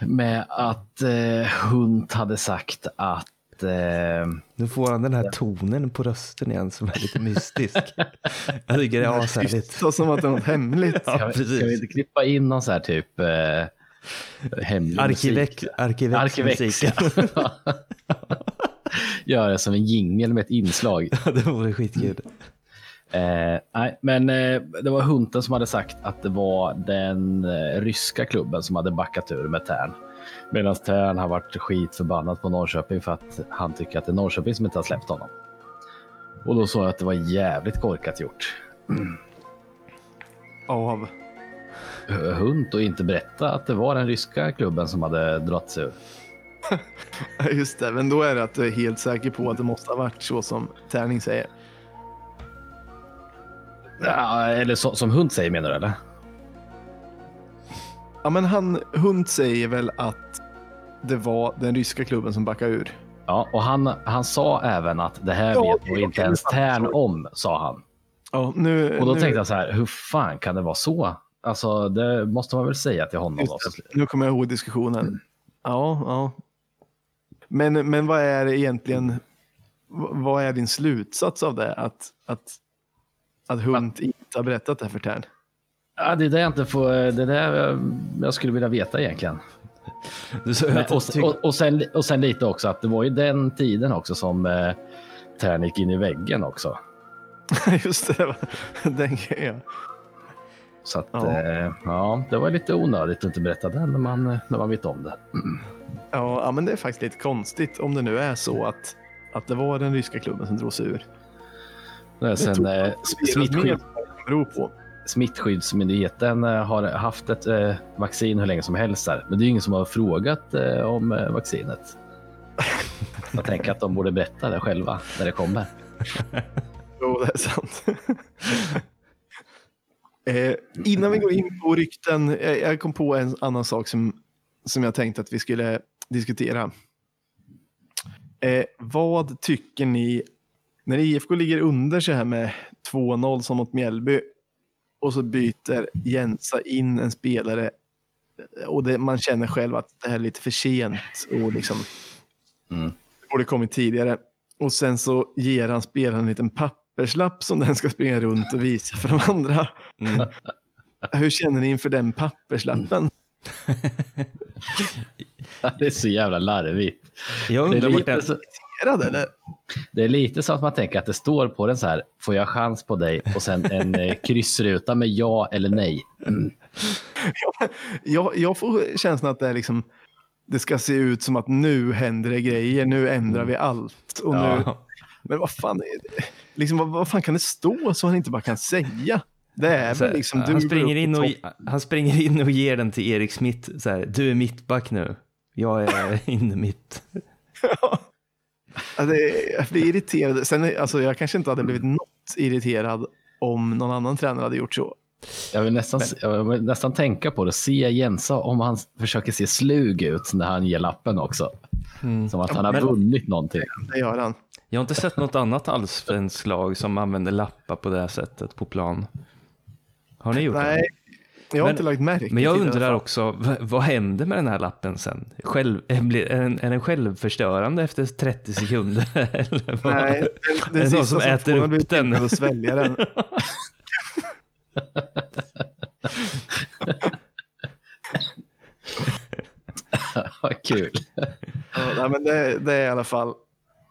Med att eh, Hunt hade sagt att eh, nu får han den här tonen på rösten igen som är lite mystisk. Jag tycker det är ashärligt. Så som att det är något hemligt. Ja, Ska vi, ska vi precis. inte klippa in någon så här typ eh, hemlig? Arkivex Arkivex. musiken. Gör det som en jingel med ett inslag. det vore skitkul. Eh, nej, men eh, det var Hunten som hade sagt att det var den eh, ryska klubben som hade backat ur med Tern. Medan Tern har varit skitförbannad på Norrköping för att han tycker att det är Norrköping som inte har släppt honom. Och då sa jag att det var jävligt korkat gjort. Av. Hunt och inte berätta att det var den ryska klubben som hade dragit sig ur. Just det, men då är det att du är helt säker på att det måste ha varit så som Tärning säger. Ja, eller så, som Hunt säger menar du eller? Ja, men han, Hund säger väl att det var den ryska klubben som backade ur. Ja, och han, han sa även att det här Ja, vet nog inte ens. Tern om, sa han. Ja, nu, Och då nu, tänkte jag så här, hur fan kan det vara så? Alltså, det måste man väl säga till honom. Just nu kommer jag ihåg diskussionen. Ja, ja. Men, men vad är egentligen, vad är din slutsats av det? Att, att, att Hunt inte har berättat det här för Tern? Ja, det är det jag inte får, det är det jag, skulle vilja veta egentligen. Och, och, och, sen, och sen lite också att det var ju den tiden också som eh, Tern gick in i väggen också. Just det, det den grejen. Så att, Ja. ja. ja, det var lite onödigt att inte berätta det när man, när man vet om det. Ja, ja, men det är faktiskt lite konstigt om det nu är så att, att det var den ryska klubben som drog sig ur. Nej, Sen, eh, jag smittskydd, mer beror på. Smittskyddsmyndigheten eh, har haft ett eh, vaccin hur länge som helst här, men det är ingen som har frågat eh, om vaccinet. Jag tänker att de borde berätta det själva när det kommer. Jo, det är sant. eh, innan vi går in på rykten, jag, jag kom på en annan sak som, som jag tänkte att vi skulle diskutera. Eh, vad tycker ni när IFK ligger under så här med 2-0 som mot Mjällby och så byter Jensa in en spelare och det, man känner själv att det här är lite för sent och liksom Mm. det borde kommit tidigare. Och sen så ger han spelaren en liten papperslapp som den ska springa runt och visa för de andra. Mm. Hur känner ni inför den papperslappen? Det är så jävla larvigt. Jag Det är, undrar vart den... det, eller? det är lite så att man tänker att det står på den så här, får jag chans på dig? Och sen en eh, kryssruta med ja eller nej. Jag, jag får känslan att det är liksom det ska se ut som att nu händer det grejer, nu ändrar vi allt. Och nu, Ja. Men vad fan, är det? liksom, vad, vad fan kan det stå så han inte bara kan säga? Det är Så väl här, liksom, du han, springer in och, han springer in och ger den till Erik Smith. Så här, du är mittback nu. Jag är inne mitt. Ja, det jag blir irriterad. Sen, är- alltså, jag kanske inte hade blivit något irriterad om någon annan tränare hade gjort så. Jag vill nästan, jag vill nästan tänka på det. Se Jensa om han försöker se slug ut när han ger lappen också. Som att han har Men- vunnit någonting. Det gör han. Jag har inte sett något annat allsvenskt lag som använder lappar på det här sättet på plan. Har ni gjort det? Nej, jag har Men- inte lagt märke Men jag det undrar också, vad, händer med den här lappen sen? Själv, är blir- är, den, är den självförstörande efter 30 sekunder? Nej, den, Är det någon som äter upp den? att svälja den. Vad kul. Ja, men det, det är i alla fall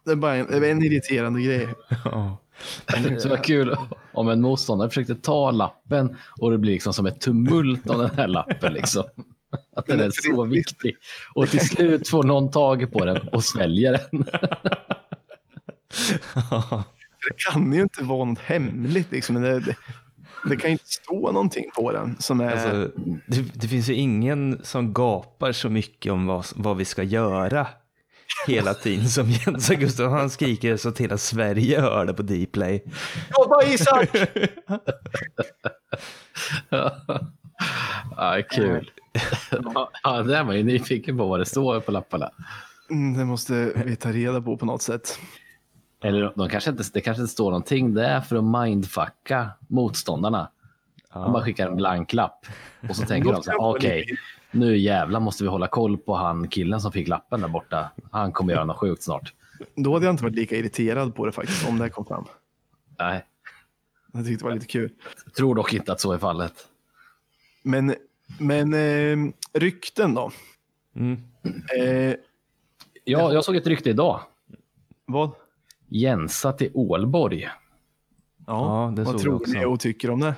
det är bara en, det är en irriterande grej. Ja. Så vad kul om en motståndare försökte ta lappen och det blir liksom som ett tumult av den här lappen. Liksom. Att den är så viktig. Och till slut får någon tag på den och sväljer den. Det kan ju inte vara något hemligt. Liksom. Det, det, det kan ju inte stå någonting på den som är... Alltså, det, det finns ju ingen som gapar så mycket om vad, vad vi ska göra hela tiden som Jens Augustsson. Han skriker så att hela Sverige hör det på Dplay. Jobba Isak! Ja, kul. Ja, där var jag nyfiken på vad det står på lapparna. Mm, det måste vi ta reda på på något sätt. Eller de kanske inte, det kanske inte står någonting. Det är för att mindfucka motståndarna. De bara skickar en blank lapp och så tänker de så här, okej, nu jävlar måste vi hålla koll på han killen som fick lappen där borta. Han kommer göra något sjukt snart. Då hade jag inte varit lika irriterad på det faktiskt, om det kom fram. Nej, Jag tyckte det var lite kul. jag tror dock inte att så är fallet. Men, men eh, rykten då? Mm. Eh, Ja, jag såg ett rykte idag. vad? Jensa till Ålborg. Ja, Ja, det såg vad tror ni och tycker om det?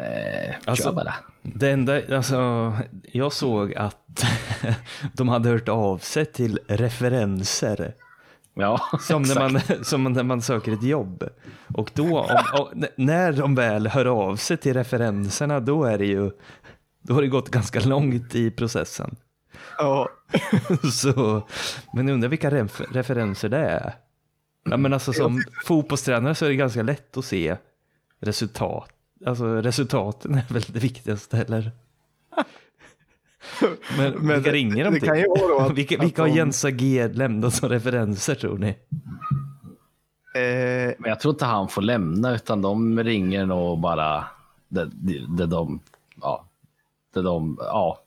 Eh, Alltså- bara. Det enda, alltså, jag såg att de hade hört av sig till referenser. Ja, Som när, man, som när man söker ett jobb. Och då, om, om, när de väl hör av sig till referenserna, då är det ju, då har det gått ganska långt i processen. Ja, Så, men undrar vilka ref, referenser det är. Ja, men alltså som fotbollstränare så är det ganska lätt att se resultat. Alltså resultaten är väl det viktigaste, eller? Men, Men vilka ringer de det till? kan ju vara då att- vilka att vilka har de- Jensa G lämnat som referenser tror ni? eh, men jag tror inte han får lämna utan de ringer nog bara det, det, det de, ja, det de, ja.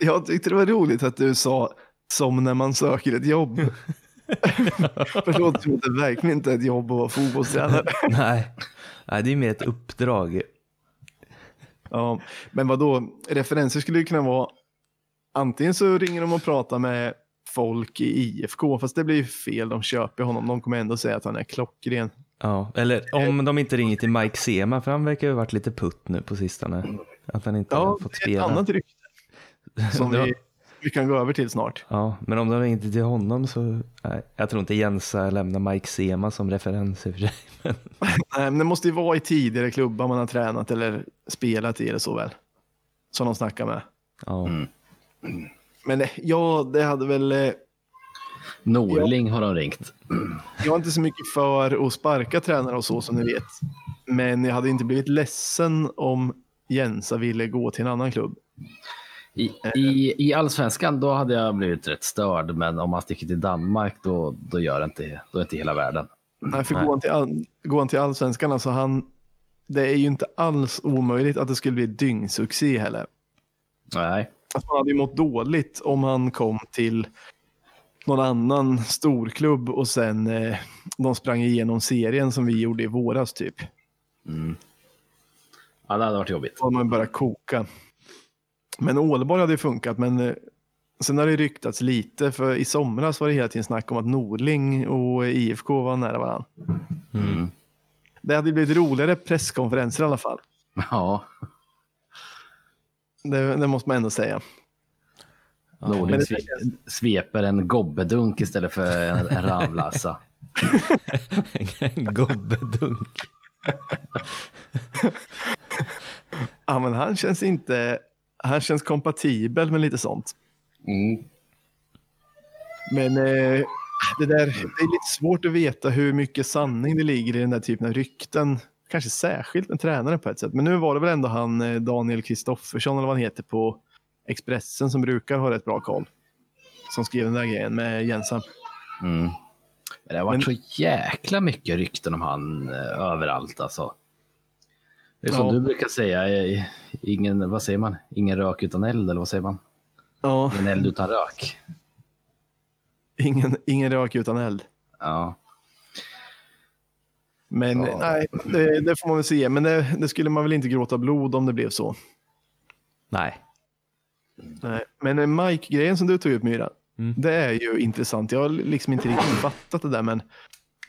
Jag tyckte det var roligt att du sa som när man söker ett jobb. För då trodde verkligen inte ett jobb att vara fotbollstränare. Nej. Nej, det är mer ett uppdrag. Ja, men vad då? referenser skulle ju kunna vara antingen så ringer de och pratar med folk i IFK, fast det blir ju fel, de köper honom, de kommer ändå säga att han är klockren. Ja, eller om de inte ringer till Mike Sema, för han verkar ju ha varit lite putt nu på sistone. Att han inte har Ja, fått det är ett spela. annat rykte som Ja. vi, vi kan gå över till snart. Ja, men om de inte till honom så, nej, jag tror inte Jensa lämnar Mike Sema som referens i och för sig. Men, Nej, men det måste ju vara i tidigare klubbar man har tränat eller spelat i eller så väl. Som de snackar med. ja. Mm. Men ja, det hade väl... eh, Norling har de ringt. Jag är inte så mycket för att sparka tränare och så som ni vet. Men jag hade inte blivit ledsen om Jensa ville gå till en annan klubb. I, i, I allsvenskan då hade jag blivit rätt störd, men om man sticker till Danmark då, då gör det inte, då är inte hela världen. Nej, för Nej. går han till, all, går han till allsvenskan, alltså han, det är ju inte alls omöjligt att det skulle bli dyngsuccé heller. Nej, Alltså, han hade ju mått dåligt om han kom till någon annan storklubb och sen eh, de sprang igenom serien som vi gjorde i våras typ. ja, det hade varit jobbigt. Då hade man börjat koka. Men Ålborg hade ju funkat, men eh, sen har det ryktats lite, för i somras var det hela tiden snack om att Norling och IFK var nära varandra. Mm. Det hade blivit roligare presskonferenser i alla fall. Ja, Det, det måste man ändå säga. Norling sve, sveper en gobbedunk istället för en, en ramlassa. En gobbedunk. Ja, men han känns inte... Han känns kompatibel med lite sånt. Mm. Men eh, det, där, det är lite svårt att veta hur mycket sanning det ligger i den där typen av rykten. Kanske särskilt med tränare på ett sätt. Men nu var det väl ändå han eh, Daniel Kristoffersson eller vad han heter på Expressen som brukar ha rätt bra koll. Som skrev den där grejen med Jensa. Mm. Men det har varit Men- så jäkla mycket rykten om han eh, överallt alltså. Det är som Ja. du brukar säga, eh, ingen, vad säger man? Ingen rök utan eld, eller vad säger man? Ja, Ingen eld utan rök. ingen, ingen rök utan eld. Ja. Men Ja. nej, det, det får man väl se. Men det, det skulle man väl inte gråta blod om det blev så. Nej. Nej. Men eh, Mike-grejen som du tog upp Myra, Mm. det är ju intressant. Jag har liksom inte riktigt fattat det där, men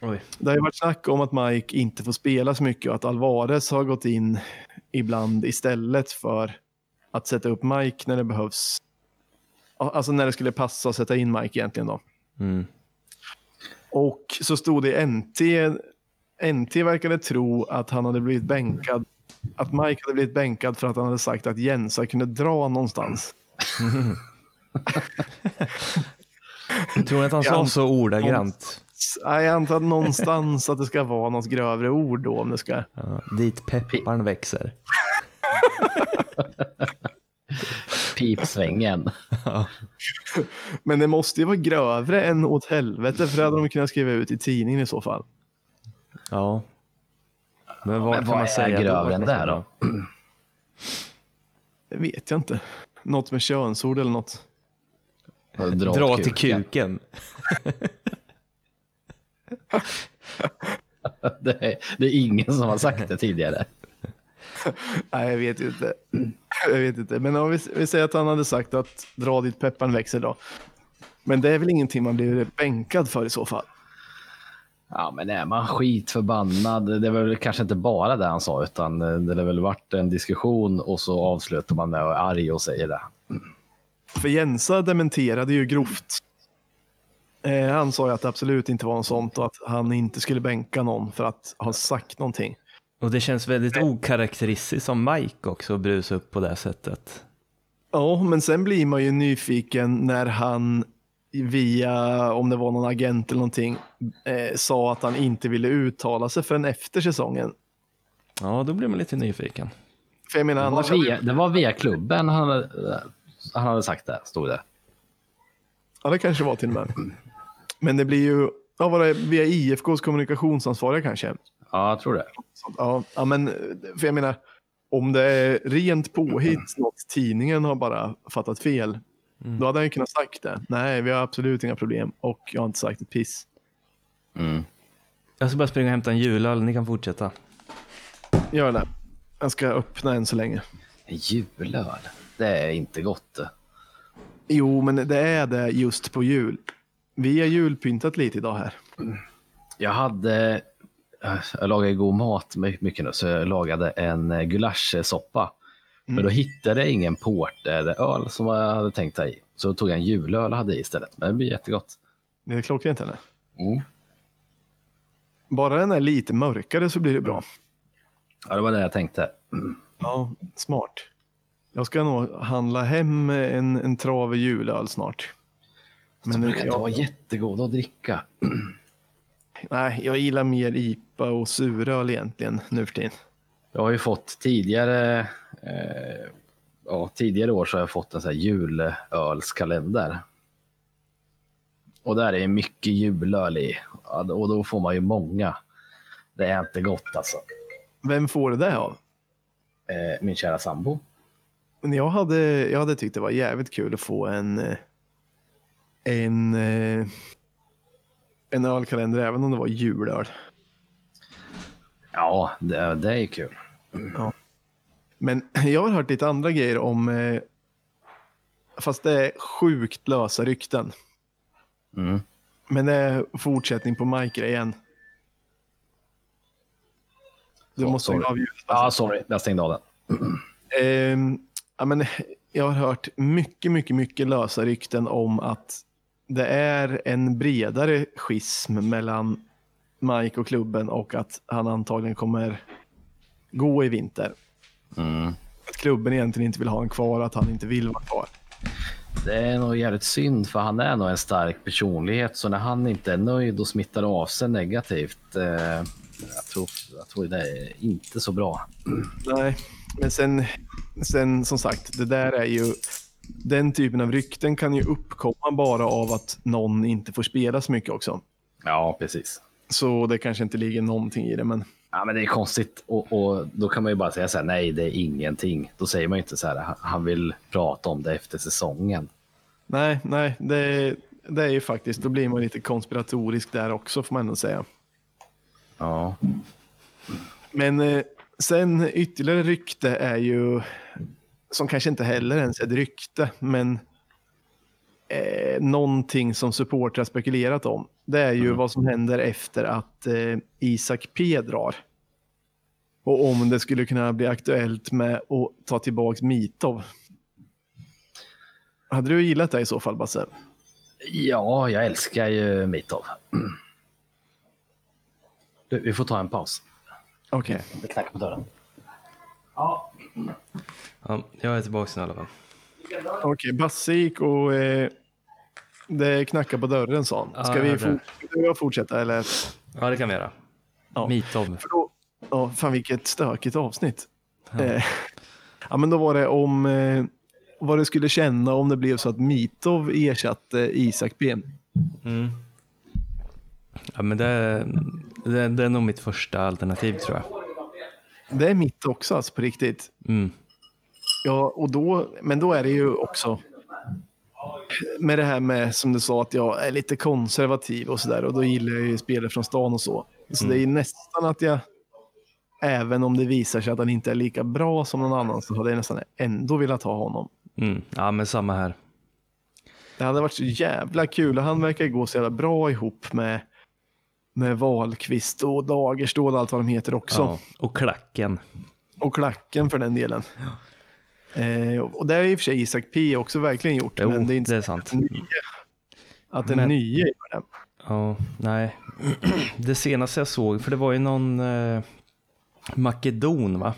Oj. det har ju varit snack om att Mike inte får spela så mycket och att Alvarez har gått in ibland istället för att sätta upp Mike när det behövs. Alltså när det skulle passa att sätta in Mike egentligen då. Mm. Och så stod det i NT, NT verkade tro att han hade blivit bänkad, att Mike hade blivit bänkad för att han hade sagt att Jensa kunde dra någonstans. Jag tror att han sa så ordagrant. Jag antar någonstans att det ska vara något grövre ord då om det ska. Ja, dit pepparn växer. Pipsvängen. Men det måste ju vara grövre än åt helvete för det hade de kunnat skriva ut i tidningen i så fall. Ja. Men vad Men kan vad man är säga grövre än det då? Det vet jag inte. Något med könsord eller något. Dra, Dra till kuken. Det är, det är ingen som har sagt det tidigare. Nej, jag vet inte. Jag vet inte. Men om vi, vi säger att han hade sagt att dra dit pepparn växer då. Men det är väl ingenting man blir bänkad för i så fall. Ja, men är man skitförbannad, det är väl kanske inte bara det han sa, utan det har väl varit en diskussion och så avslutar man med att vara arg och säger det. För Jensa dementerade ju grovt. Eh, han sa ju att det absolut inte var något sånt och att han inte skulle bänka någon för att ha sagt någonting. Och det känns väldigt okaraktäristiskt som Mike också att brusa upp på det sättet. Ja, men sen blir man ju nyfiken när han via, om det var någon agent eller någonting, eh, sa att han inte ville uttala sig förrän efter säsongen. Ja, då blir man lite nyfiken. För jag menar Det var via, det var via klubben han hade, han hade sagt det, stod det. Ja, det kanske var till och med. Men det blir ju, ja, var det via IFKs kommunikationsansvariga kanske? Ja, jag tror det. Ja, ja, men för jag menar, om det är rent påhitt, något tidningen har bara fattat fel, Mm. då hade jag ju kunnat sagt det. Nej, vi har absolut inga problem och jag har inte sagt ett piss. Mm. Jag ska bara springa och hämta en julöl, ni kan fortsätta. Gör det. Jag ska öppna en så länge. Julöl, det är inte gott. Jo, men det är det just på jul. Vi har julpyntat lite idag här. Jag hade, äh, jag lagade god mat my- mycket nu, så jag lagade en eh, gulaschsoppa. Men då hittade jag ingen porteröl som jag hade tänkt ta i. Så tog jag en julöl och hade i istället. Men det blir jättegott. Det är klockrent eller? Mm. Bara den är lite mörkare så blir det bra. Ja, det var det jag tänkte. Ja, smart. Jag ska nog handla hem en, en trave julöl snart. Men det brukar inte jag, vara jättegod att dricka. nej, jag gillar mer IPA och suröl egentligen nu för tiden. Jag har ju fått tidigare, eh, ja, tidigare år så har jag fått en sån här julölskalender. Och där är mycket julöl i. Och då får man ju många. Det är inte gott alltså. Vem får det där av? Eh, min kära sambo. Men jag hade, jag hade tyckt det var jävligt kul att få en, eh, en, eh, en ölkalender även om det var julöl. Ja, det, det är ju kul. Men jag har hört lite andra grejer om, eh, fast det är sjukt lösa rykten. Mm. Men det är fortsättning på Mike-grejen. Du Så- måste sorry. ljudet. Ja, sorry, jag stängde av den. Ehm, ja, men jag har hört mycket, mycket, mycket lösa rykten om att det är en bredare schism mellan Mike och klubben och att han antagligen kommer gå i vinter. Mm. Att klubben egentligen inte vill ha honom kvar, att han inte vill vara kvar. Det är nog jävligt synd för han är nog en stark personlighet så när han inte är nöjd och smittar av sig negativt. Eh, jag, tror, jag tror det är inte så bra. Nej, men sen, sen som sagt, det där är ju den typen av rykten kan ju uppkomma bara av att någon inte får spela så mycket också. Ja, precis. Så det kanske inte ligger någonting i det, men Ja, men det är konstigt och, och då kan man ju bara säga så här, nej, det är ingenting. Då säger man ju inte så här, "Han- vill prata om det efter säsongen. nej, nej, det, det är ju faktiskt, då blir man lite konspiratorisk där också får man ändå säga. Ja, Men eh, sen ytterligare rykte är ju, som kanske inte heller ens är ett rykte, men eh, någonting som supportrar spekulerat om. Det är ju vad som händer efter att eh, Isak P drar. Och om det skulle kunna bli aktuellt med att ta tillbaka Mitov. Hade du gillat det i så fall, Basse? ja jag älskar ju Mitov. Du, vi får ta en paus. Okej. Det knackar på dörren. Ja, jag är tillbaka nu i alla fall. Okej, Basse gick och eh, det knackar på dörren sa han. Ska Ja, vi fort- ska fortsätta eller? Ja, det kan vi göra. Ja. Då, ja, fan vilket stökigt avsnitt. Eh, ja, men då var det om eh, vad det skulle känna om det blev så att Mitov ersatte Isak B. Mm. Ja, men det, det, det är nog mitt första alternativ tror jag. Det är mitt också, alltså på riktigt. Mm. Ja, och då, men då är det ju också med det här med som du sa att jag är lite konservativ och sådär och då gillar jag ju spelare från stan och så. Så det är nästan att jag, även om det visar sig att han inte är lika bra som någon annan så hade jag nästan ändå velat ha honom. Mm. Ja, men samma här. Det hade varit så jävla kul och han verkar gå så jävla bra ihop med, med Wahlqvist och Dagerstål och allt vad de heter också. Ja. Och klacken. Och klacken för den delen. Eh, och det har i och för sig Isak P också verkligen gjort. Jo, men det är inte det är sant. att den nya gör det. Ja, nej. Det senaste jag såg, för det var ju någon eh, makedon va?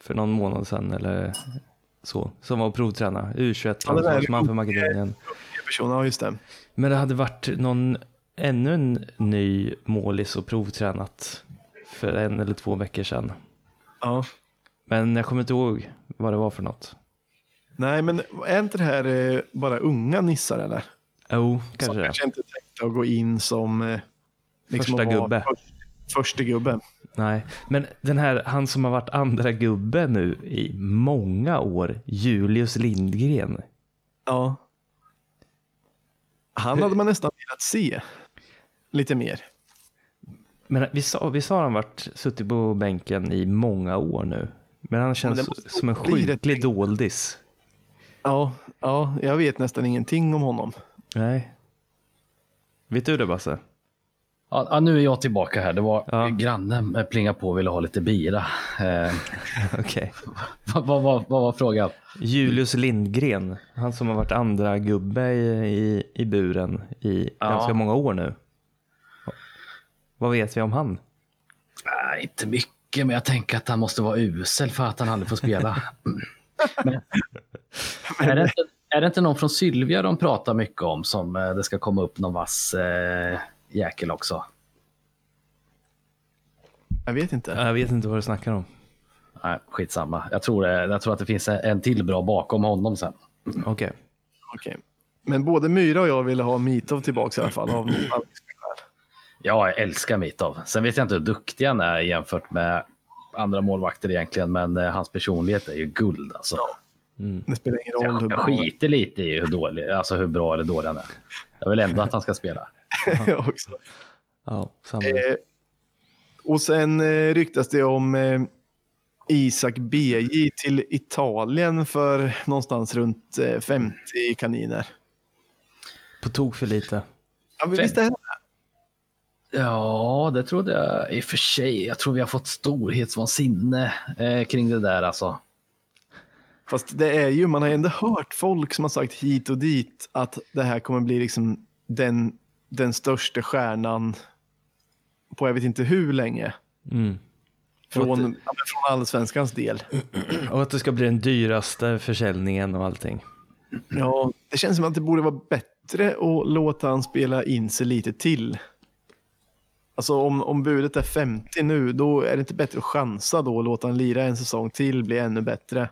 För någon månad sedan eller så, som var och provtränade. U21 Ja, landslagsman för Makedonien. Ja, just det. Men det hade varit någon, ännu en ny målis och provtränat för en eller två veckor sedan. Ja. Men jag kommer inte ihåg vad det var för något. Nej, men är inte det här eh, bara unga nissar eller? Jo, Som kanske det. kanske inte tänkte att gå in som eh, liksom Första gubbe. Först, första gubbe. Nej, men den här, han som har varit andra gubbe nu i många år, Julius Lindgren. Ja. Han hade man nästan velat se lite mer. Men vi sa, vi sa han varit suttit på bänken i många år nu. Men han känns Men som en bli rätt sjuklig doldis. Ja, ja, jag vet nästan ingenting om honom. Nej. Vet du det Basse? Ja, ja, nu är jag tillbaka här. Det var Ja. grannen eh, plinga på och ville ha lite bira. Eh, Okej. vad, vad, vad, vad var frågan? Julius Lindgren, han som har varit andra gubbe i, i, i buren i Ja. ganska många år nu. Vad vet vi om han? Nej, inte mycket, men jag tänker att han måste vara usel för att han aldrig får spela. men, är, det inte, är det inte någon från Sylvia de pratar mycket om som eh, det ska komma upp någon vass eh, jäkel också? Jag vet inte. Jag vet inte vad du snackar om. Nej, skitsamma. Jag tror, det, jag tror att det finns en, till bra bakom honom sen. Okej. Okej. Men både Myra och jag ville ha Mitov tillbaka i alla fall. Av Ja, jag älskar Mitov. Sen vet jag inte hur duktig han är jämfört med andra målvakter egentligen, men eh, hans personlighet är ju guld alltså. det spelar ingen roll hur Jag bra skiter lite i hur, dålig, alltså hur bra eller dålig han är. Jag vill ändå att han ska spela. jag också. Ja, samma. Eh, och sen eh, ryktas det om eh, Isak BJ till Italien för någonstans runt eh, 50 kaniner. På tok för lite. Ja, men visst är det? Ja, det trodde jag i och för sig. Jag tror vi har fått storhetsvansinne eh, kring det där alltså. Fast det är ju, man har ändå hört folk som har sagt hit och dit att det här kommer bli liksom den, den största stjärnan på jag vet inte hur länge. Mm. Från, men från allsvenskans del. Och att det ska bli den dyraste försäljningen och allting. Ja, det känns som att det borde vara bättre att låta han spela in sig lite till. Alltså om, om budet är 50 nu, då är det inte bättre att chansa då och låta han lira en säsong till, bli ännu bättre.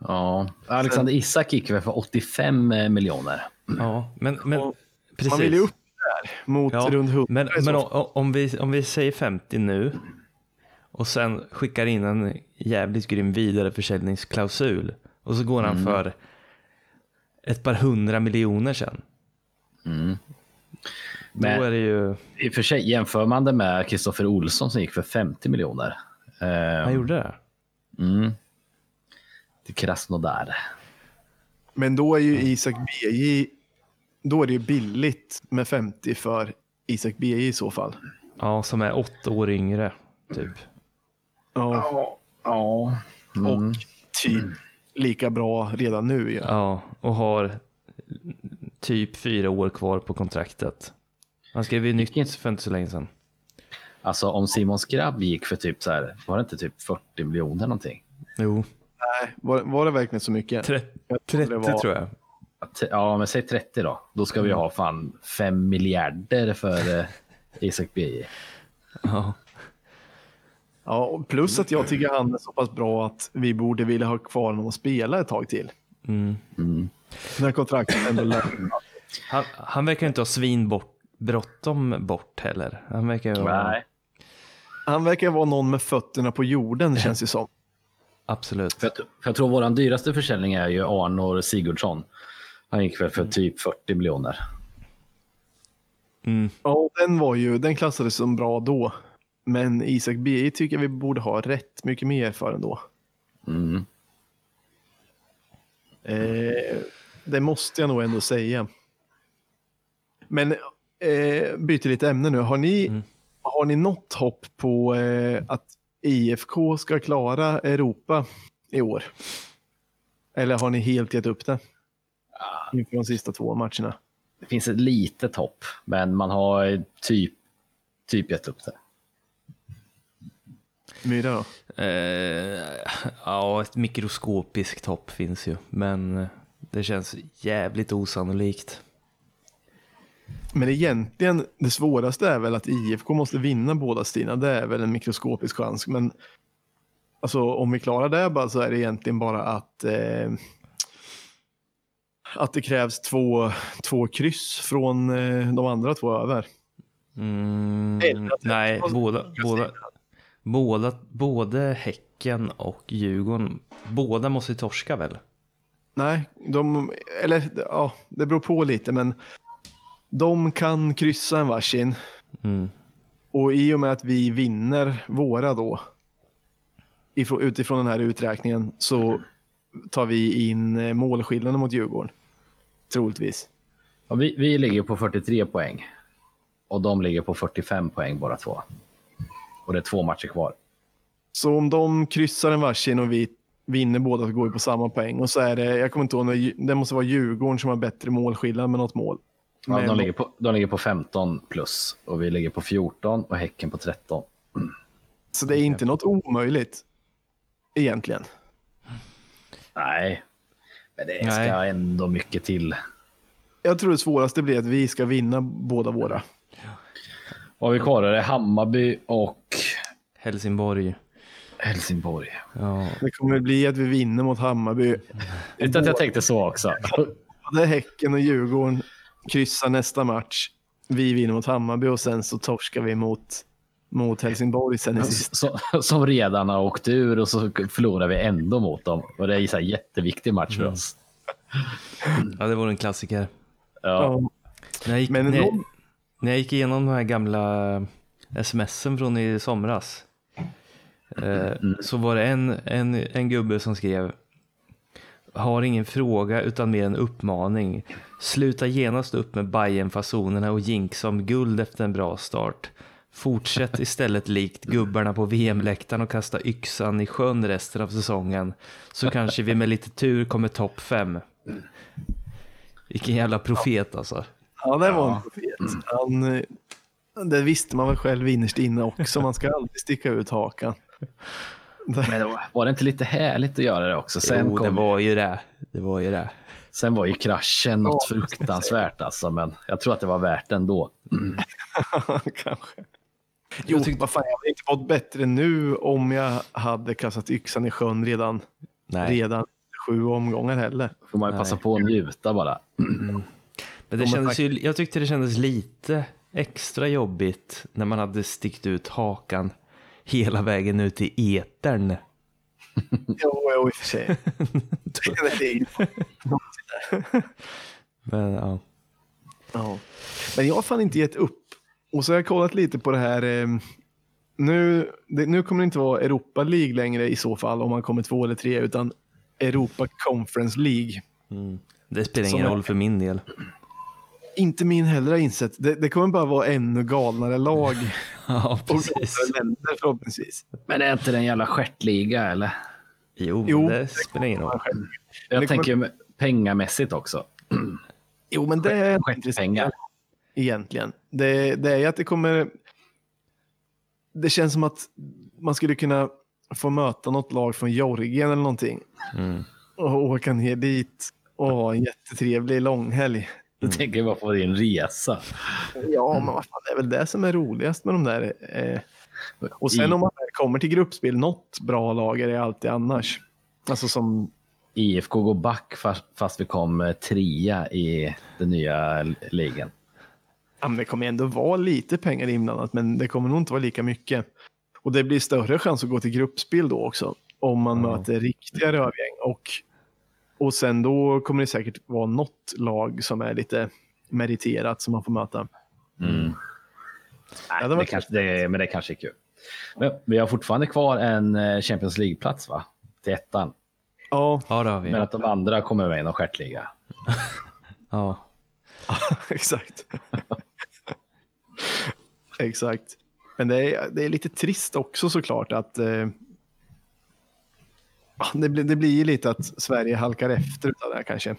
Ja, Alexander Isak gick väl för 85 miljoner. Ja, men, men precis. Man vill ju upp där mot Ja, runt 100 Men, men fall. o- om, vi, om vi säger 50 nu och sen skickar in en jävligt grym vidareförsäljningsklausul och så går han Mm. för ett par hundra miljoner sen. Men- Då är det ju, I och för sig, jämför man det med Kristoffer Olsson som gick för 50 miljoner. Han gjorde det. mm, till Krasnodar. Men då är ju Isak BJ, då är det ju billigt med 50 för Isak BJ i så fall. Ja, som är åtta år yngre, typ. Ja, Ja. och typ lika bra redan nu. Ja. Ja, och har typ fyra år kvar på kontraktet. Han skrev ju nytt för inte så länge sedan. Alltså om Simon Skrabb gick för typ så här, var det inte typ 40 miljoner någonting? Jo, Nej, var, var det verkligen så mycket? tre- Jag trodde 30 det var- tror jag. Ja, men säg 30 då. Då ska vi ha fan 5 miljarder för eh, Isak BJ. Ja. Ja, plus att jag tycker han är så pass bra att vi borde vilja ha kvar honom och spela ett tag till. Mm. När kontraktet ändå. Han, han verkar inte ha svin bort, bråttom bort heller. Han verkar vara... Nej. Han verkar vara någon med fötterna på jorden känns det som. Absolut. För jag, för jag tror våran dyraste försäljning är ju Arnor Sigurdsson. Han gick väl för typ 40 miljoner. Mm. Ja, den var ju, den klassades som bra då. Men Isak BI tycker vi borde ha rätt mycket mer för ändå. Mm. Eh, det måste jag nog ändå säga. Men eh, byter lite ämne nu. Har ni, Mm. har ni något hopp på eh, att IFK ska klara Europa i år? Eller har ni helt gett upp det? Inför de sista två matcherna. Det finns ett litet hopp, men man har typ, typ gett upp det. Myra då? Eh, ja, ett mikroskopiskt hopp finns ju, men eh, det känns jävligt osannolikt. Men egentligen, det svåraste är väl att IFK måste vinna båda stina. Det är väl en mikroskopisk chans. Men alltså, om vi klarar det bara så är det egentligen bara att, eh, att det krävs två, två kryss från eh, de andra två över. Mm, nej, båda, båda, Båda, både Häcken och Djurgården, båda måste torska väl? Nej, de, eller ja, det beror på lite, men de kan kryssa en varsin. Mm. Och i och med att vi vinner våra då, ifrån, utifrån den här uträkningen, så tar vi in eh, målskillnaden mot Djurgården. Troligtvis. Ja, vi, vi ligger på 43 poäng och de ligger på 45 poäng båda två. Och det är två matcher kvar. Så om de kryssar en varsin och vi vinner båda så går vi på samma poäng. Och så är det, jag kommer inte ihåg, det måste vara Djurgården som har bättre målskillnad med något mål. Ja, de, ligger på, de ligger på 15 plus och vi ligger på 14 och Häcken på 13. Så det är inte något omöjligt egentligen. Nej, men det ska Nej. ändå mycket till. Jag tror det svåraste blir att vi ska vinna båda våra. Vad har vi kvar? Det är Hammarby och Helsingborg. Helsingborg. Ja, Det kommer bli att vi vinner mot Hammarby. Utan att jag tänkte så också. Både Häcken och Djurgården kryssar nästa match. Vi vinner mot Hammarby och sen så torskar vi mot, mot Helsingborg sen i sista. som, som redan har åkt ur och så förlorar vi ändå mot dem. Och det är en så här jätteviktig match för oss. ja det vore en klassiker. Ja. Ja, När jag gick, Men när, jag, när jag gick igenom de här gamla smsen från i somras eh, så var det en, en, en gubbe som skrev har ingen fråga utan mer en uppmaning. Sluta genast upp med Bajen-fasonerna och jinxa om guld efter en bra start. Fortsätt istället likt gubbarna på VM-läktaren och kasta yxan i sjön resten av säsongen. Så kanske vi med lite tur kommer topp fem. Vilken jävla profet alltså. ja det var en profet. Han, eh, det visste man väl själv innerst inne också. Man ska alltid sticka ut hakan. Men det var- det inte lite härligt att göra det också? Sen, jo, det kom, var ju det. Det var ju det. sen var ju kraschen något Ja, fruktansvärt alltså. Men jag tror att det var värt det ändå. Kanske. Jo, vad fan, jag hade inte fått bättre nu om jag hade kastat yxan i sjön redan, Nej. redan sju omgångar heller. Får man ju passa Nej. på att njuta bara. Men det kändes ju, jag tyckte det kändes lite extra jobbigt när man hade stickt ut hakan hela vägen ut i etern. Jo, jo, i och för sig. Det är ju- Men ja, Ja. Men jag har fan inte gett upp. Och så har jag kollat lite på det här. Eh, nu, det, nu kommer det inte vara Europa League längre i så fall om man kommer två eller tre, utan Europa Conference League. det spelar ingen roll för min del. Inte min heller har insett. Det, det kommer bara vara ännu galnare lag Ja, och precis. galnare länder förhoppningsvis. Men är inte det en jävla stjärtliga eller? Jo, Jo. det spelar ingen roll. Jag Det kommer- tänker med- pengamässigt också. Jo, men det är inte Stjärtpengar. egentligen. Det, det är ju att det kommer... Det känns som att man skulle kunna få möta något lag från Georgien eller någonting. Mm. Och åka ner dit och ha en jättetrevlig långhelg. Jag tänker bara på din resa. Ja, men vad fan, det är väl det som är roligast med de där. Eh. Och sen om man kommer till gruppspel, något bra lag är det alltid annars. Alltså som, IFK går back fast, fast vi kom eh, trea i den nya ligan. ja, men det kommer ändå vara lite pengar inblandat, men det kommer nog inte vara lika mycket. Och det blir större chans att gå till gruppspel då också, om man Ja. möter riktiga rövgäng. Och, och sen då kommer det säkert vara något lag som är lite meriterat som man får möta. Nej, det det var- kanske, det, men det kanske är kul. Men vi har fortfarande kvar en eh, Champions League-plats va? Till ettan. Ja, Ja, det har vi. Men att de andra kommer med i någon stjärtliga. Ja. exakt. exakt. Men det är, det är lite trist också såklart att eh, ja, det, blir, det blir ju lite att Sverige halkar efter utav det här kanske.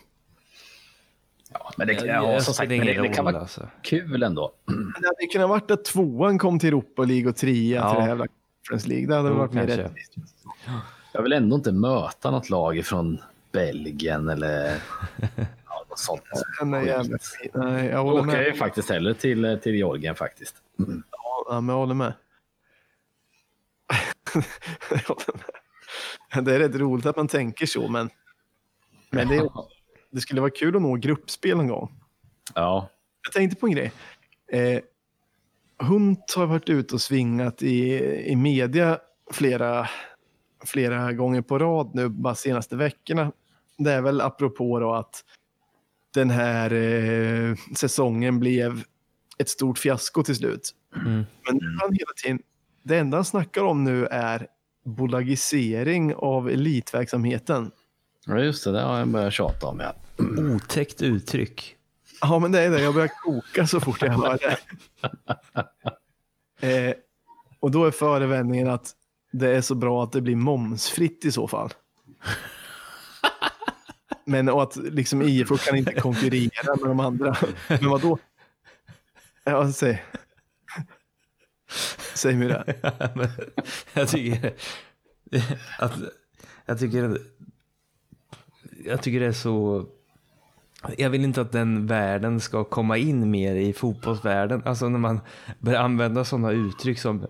Ja, men det, Det, ja, det som sagt, ingen det, det kan vara alltså. kul ändå. Men det hade kunnat varit att tvåan kom till Europa League och trea Ja. till det här Conference League. Det hade Jo, varit mer rättvist. Jag vill ändå inte möta något lag från Belgien eller ja, något sånt. Jävla fin. Nej, jag Jag håller åker med. ju faktiskt hellre till, till Georgien faktiskt. Ja, men jag håller med. jag håller med. Det är rätt roligt att man tänker så, men, men det, det skulle vara kul att nå gruppspel någon gång. Ja, Jag tänkte på en grej. Eh, Hunt har varit ute och svingat i, i media flera, flera gånger på rad nu, bara senaste veckorna. Det är väl apropå då att den här eh, säsongen blev ett stort fiasko till slut. Mm. Men han hela tiden, det enda han snackar om nu är bolagisering av elitverksamheten. Ja, just det. Det har jag börjat tjata om. Ja. Otäckt uttryck. Ja, men det är det. Jag börjar koka så fort jag hör det. Eh, och då är förevändningen att det är så bra att det blir momsfritt i så fall. Men och att liksom IFO kan inte konkurrera med de andra. Men vad då? Ja, säg. Säg mig det. Jag tycker att jag tycker jag tycker det är så jag vill inte att den världen ska komma in mer i fotbollsvärlden. Alltså när man börjar använda sådana uttryck som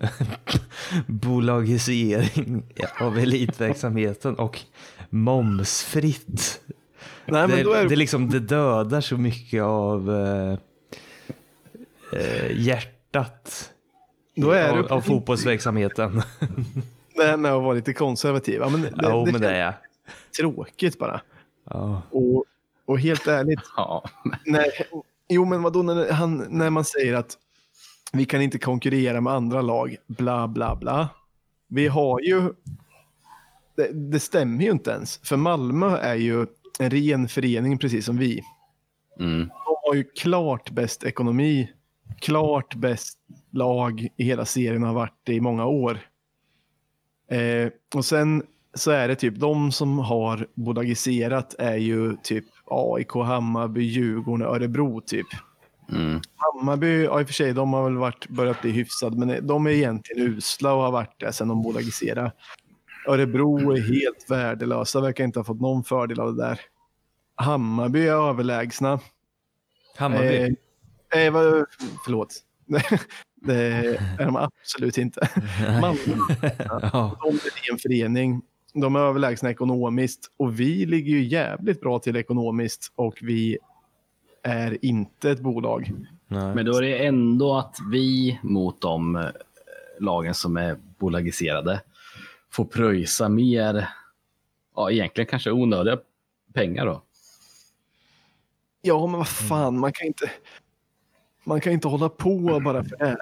bolagisering av elitverksamheten och momsfritt. Nej, men det, är det, liksom, det dödar så mycket av eh, eh, hjärtat Då är av, det av fotbollsverksamheten. det här med att vara lite konservativ. Ja, men det, Jo, det, men det är jag. tråkigt bara. Ja. Och, och helt ärligt, Ja. när, jo men vadå när, han, när man säger att vi kan inte konkurrera med andra lag, bla bla bla. Vi har ju, det, det stämmer ju inte ens, för Malmö är ju en ren förening precis som vi. Mm. De har ju klart bäst ekonomi, klart bäst lag i hela serien har varit det i många år. Eh, och sen så är det typ de som har bolagiserat är ju typ AIK, Hammarby, Djurgården Örebro typ. Mm. Hammarby, ja i och för sig, de har väl varit, börjat bli hyfsade, men de är egentligen usla och har varit det sedan de bolagiserade. Örebro är helt värdelösa, verkar inte ha fått någon fördel av det där. Hammarby är överlägsna. Hammarby. Eh, eh, förlåt. det är de absolut inte. Malmö, de är en förening. De är överlägsna ekonomiskt och vi ligger ju jävligt bra till ekonomiskt och vi är inte ett bolag. Nej. Men då är det ändå att vi mot de eh, lagen som är bolagiserade får pröjsa mer, ja egentligen kanske onödiga pengar då. Ja, men vad fan, man kan inte, man kan inte hålla på bara för det.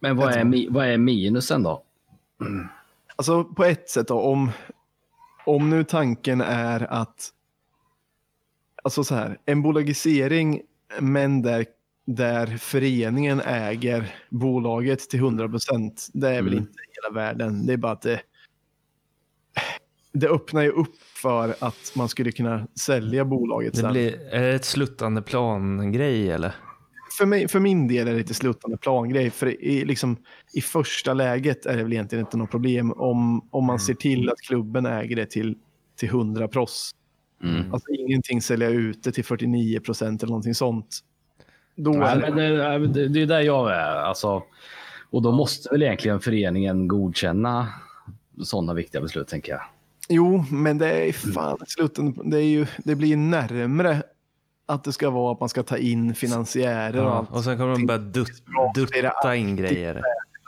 Men vad är, vad är minusen då? Alltså på ett sätt då, om, om nu tanken är att, alltså så här, en bolagisering men där, där föreningen äger bolaget till 100 procent, det är väl Mm. inte hela världen. Det är bara att det, det öppnar ju upp för att man skulle kunna sälja bolaget Det sen. blir, är det ett sluttande plan-grej eller? för, mig, för min del är det lite sluttande plangrej. För i, liksom, i första läget är det väl egentligen inte något problem om, om man ser till att klubben äger det till, till 100 pross. Mm. Alltså ingenting sälja ut det till 49 procent eller någonting sånt. Då Nej, är det, det, det är där jag är. Alltså, och då måste väl egentligen föreningen godkänna sådana viktiga beslut, tänker jag. Jo, men det är fan slutten, det, är ju, det blir närmre att det ska vara att man ska ta in finansiärer och Ja, allt. och sen kommer de börja dut, dutta in grejer.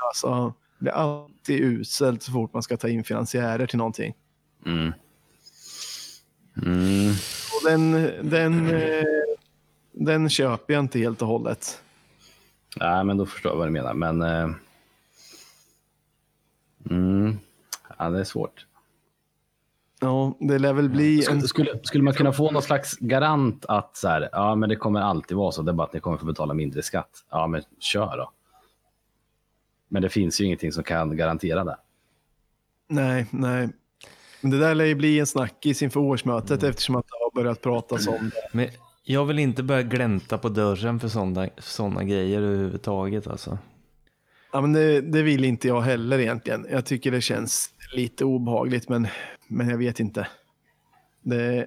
Alltså, det blir alltid uselt så fort man ska ta in finansiärer till någonting. Mm. Mm. Och den, den, eh, den köper jag inte helt och hållet. Nej, men då förstår jag vad du menar. Men... Eh, mm. Ja, det är svårt. Ja, det lär väl bli en... Skulle, skulle, skulle man kunna få någon slags garant att så här, ja, men det kommer alltid vara så, det är bara att ni kommer få betala mindre skatt. Ja, men kör då. Men det finns ju ingenting som kan garantera det. Nej, nej. Men det där lär ju bli en snackis inför årsmötet eftersom att det har börjat pratas om det. Men jag vill inte börja glänta på dörren för sådana såna grejer överhuvudtaget alltså. Ja, men det, det vill inte jag heller egentligen. Jag tycker det känns lite obehagligt, men, men jag vet inte. Det,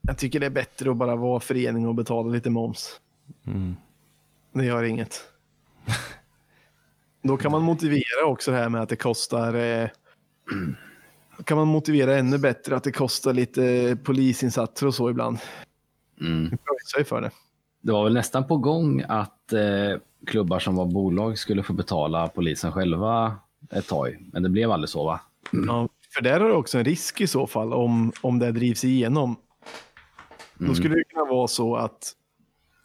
jag tycker det är bättre att bara vara förening och betala lite moms. Mm. Det gör inget. Då kan man motivera också det här med att det kostar... Eh, kan man motivera ännu bättre att det kostar lite polisinsatser och så ibland. Mm. Det för det. det var väl nästan på gång att eh, klubbar som var bolag skulle få betala polisen själva ett tag. Men det blev aldrig så va? Ja, för där har du också en risk i så fall om, om det drivs igenom. Då skulle det kunna vara så att,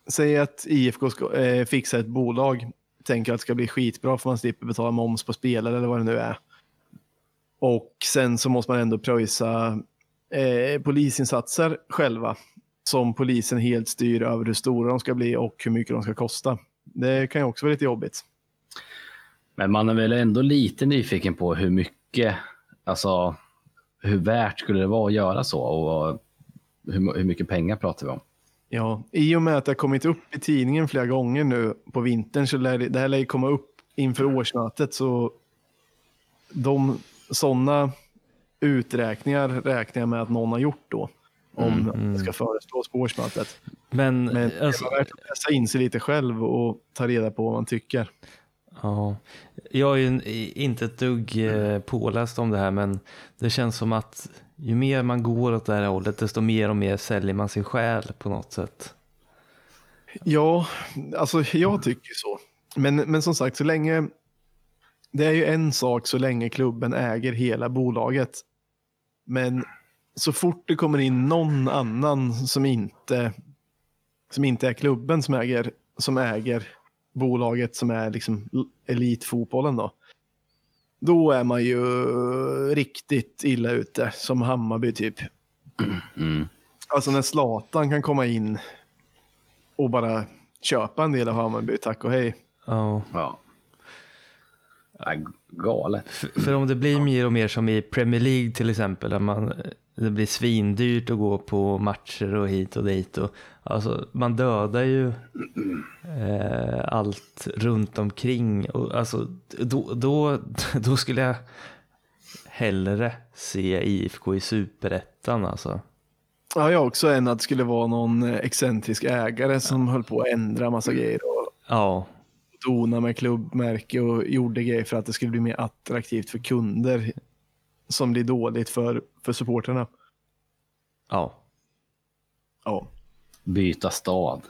säg att IFK ska, eh, fixar ett bolag, tänker att det ska bli skitbra för man slipper betala moms på spelare eller vad det nu är. Och sen så måste man ändå pröjsa eh, polisinsatser själva, som polisen helt styr över hur stora de ska bli och hur mycket de ska kosta. Det kan ju också vara lite jobbigt. Men man är väl ändå lite nyfiken på hur mycket, alltså hur värt skulle det vara att göra så och hur, hur mycket pengar pratar vi om? Ja, i och med att det har kommit upp i tidningen flera gånger nu på vintern så lär det, det här lär ju komma upp inför årsmötet så de sådana uträkningar räknar jag med att någon har gjort då. Om det ska föreslås på årsmötet. Men, Men alltså, det var värt att läsa in sig lite själv och ta reda på vad man tycker. Ja, jag är ju inte ett dugg eh, påläst om det här, men det känns som att ju mer man går åt det här hållet, desto mer och mer säljer man sin själ på något sätt. Ja, alltså jag tycker så. Men, men som sagt, så länge... Det är ju en sak så länge klubben äger hela bolaget. Men så fort det kommer in någon annan som inte, som inte är klubben som äger, som äger bolaget som är liksom elitfotbollen då. Då är man ju riktigt illa ute, som Hammarby typ. Mm. Alltså när Zlatan kan komma in och bara köpa en del av Hammarby, tack och hej. Ja. Ja. ja galet. För, för om det blir mer och mer som i Premier League till exempel, där man, det blir svindyrt att gå på matcher och hit och dit. Och, alltså, man dödar ju eh, allt runt omkring. Och, alltså, då, då, då skulle jag hellre se IFK i superettan alltså. Ja, jag också än att det skulle vara någon excentrisk ägare som höll på att ändra massa grejer och Ja, dona med klubbmärke och gjorde grejer för att det skulle bli mer attraktivt för kunder som blir dåligt för, för supporterna. ja. Ja. Byta stad.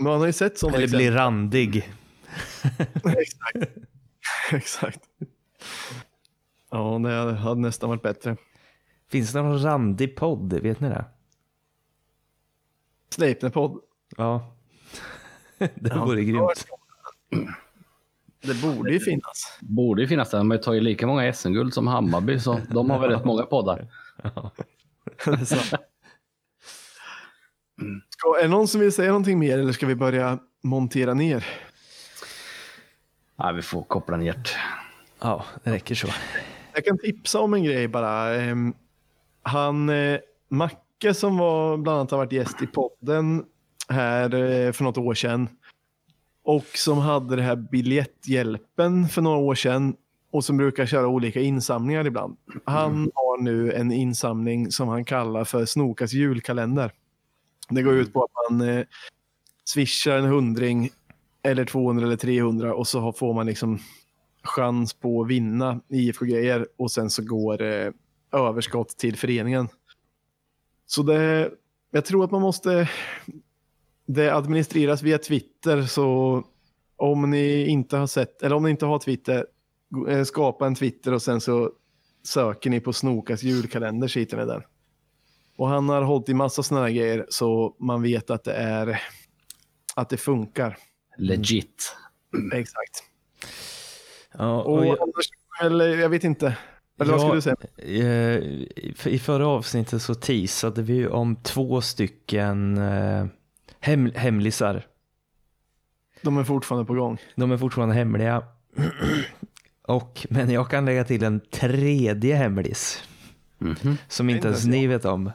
Man har ju sett sådana Eller bli randig. Exakt. Exakt. Ja, det hade nästan varit bättre. Finns det någon randig podd? Vet ni det? Sleipner-podd. Ja. det Ja, vore grymt. Det borde ju finnas. Borde ju finnas. De har ju tagit lika många SM-guld som Hammarby, så de har väl rätt många poddar. Ska, är det någon som vill säga någonting mer eller ska vi börja montera ner? Nej, vi får koppla ner. Ja, det räcker så. Jag kan tipsa om en grej bara. Ehm, Han, eh, Macke som var, bland annat har varit gäst i podden här eh, för något år sedan. Och som hade det här biljetthjälpen för några år sedan. Och som brukar köra olika insamlingar ibland. Han har nu en insamling som han kallar för Snokas julkalender. Det går ut på att man eh, swishar en hundring eller 200 eller 300 och så får man liksom chans på att vinna IFK-grejer och sen så går eh, överskott till föreningen. Så det, jag tror att man måste, det administreras via Twitter så om ni inte har sett, eller om ni inte har Twitter, eh, skapa en Twitter och sen så söker ni på Snokas julkalender så hittar ni den. Och han har hållit i massa sådana här grejer så man vet att det är, att det funkar. Legit. Exakt. Ja, Och och jag, annars, eller jag vet inte. Eller vad Ja. skulle du säga? eh, i- förra avsnittet så teasade vi ju om två stycken eh, hem, hemlisar. De är fortfarande på gång. De är fortfarande hemliga. Och, men jag kan lägga till en tredje hemlis. Mhm. Som inte ens ni vet om.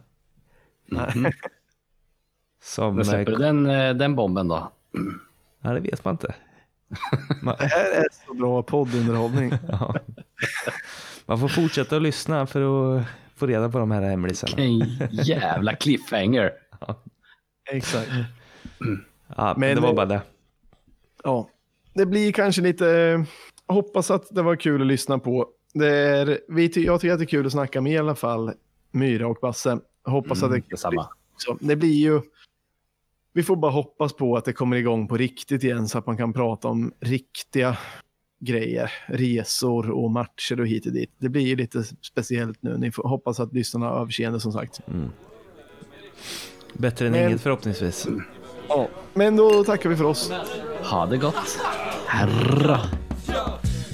Som, Men eh, släpper du den, eh, den bomben då? ja, det vet man inte. Man, Det här är så bra poddunderhållning. ja. man får fortsätta att lyssna för att få reda på de här hemlisarna. En jävla cliffhanger. Exakt. Ja, Men- det var bara det. Ja, det blir kanske lite... Jag hoppas att det var kul att lyssna på. Det är, vi jag tycker att det är kul att snacka med i alla fall Myra och Basse. Hoppas att det kul Detsamma. Det blir ju... vi får bara hoppas på att det kommer igång på riktigt igen så att man kan prata om riktiga grejer, resor och matcher och hit och dit. Det blir lite speciellt nu. Ni får hoppas att lyssnarna har överseende som sagt. Bättre än Men- inget förhoppningsvis. Ja, men då tackar vi för oss. Ha det gott. Herra.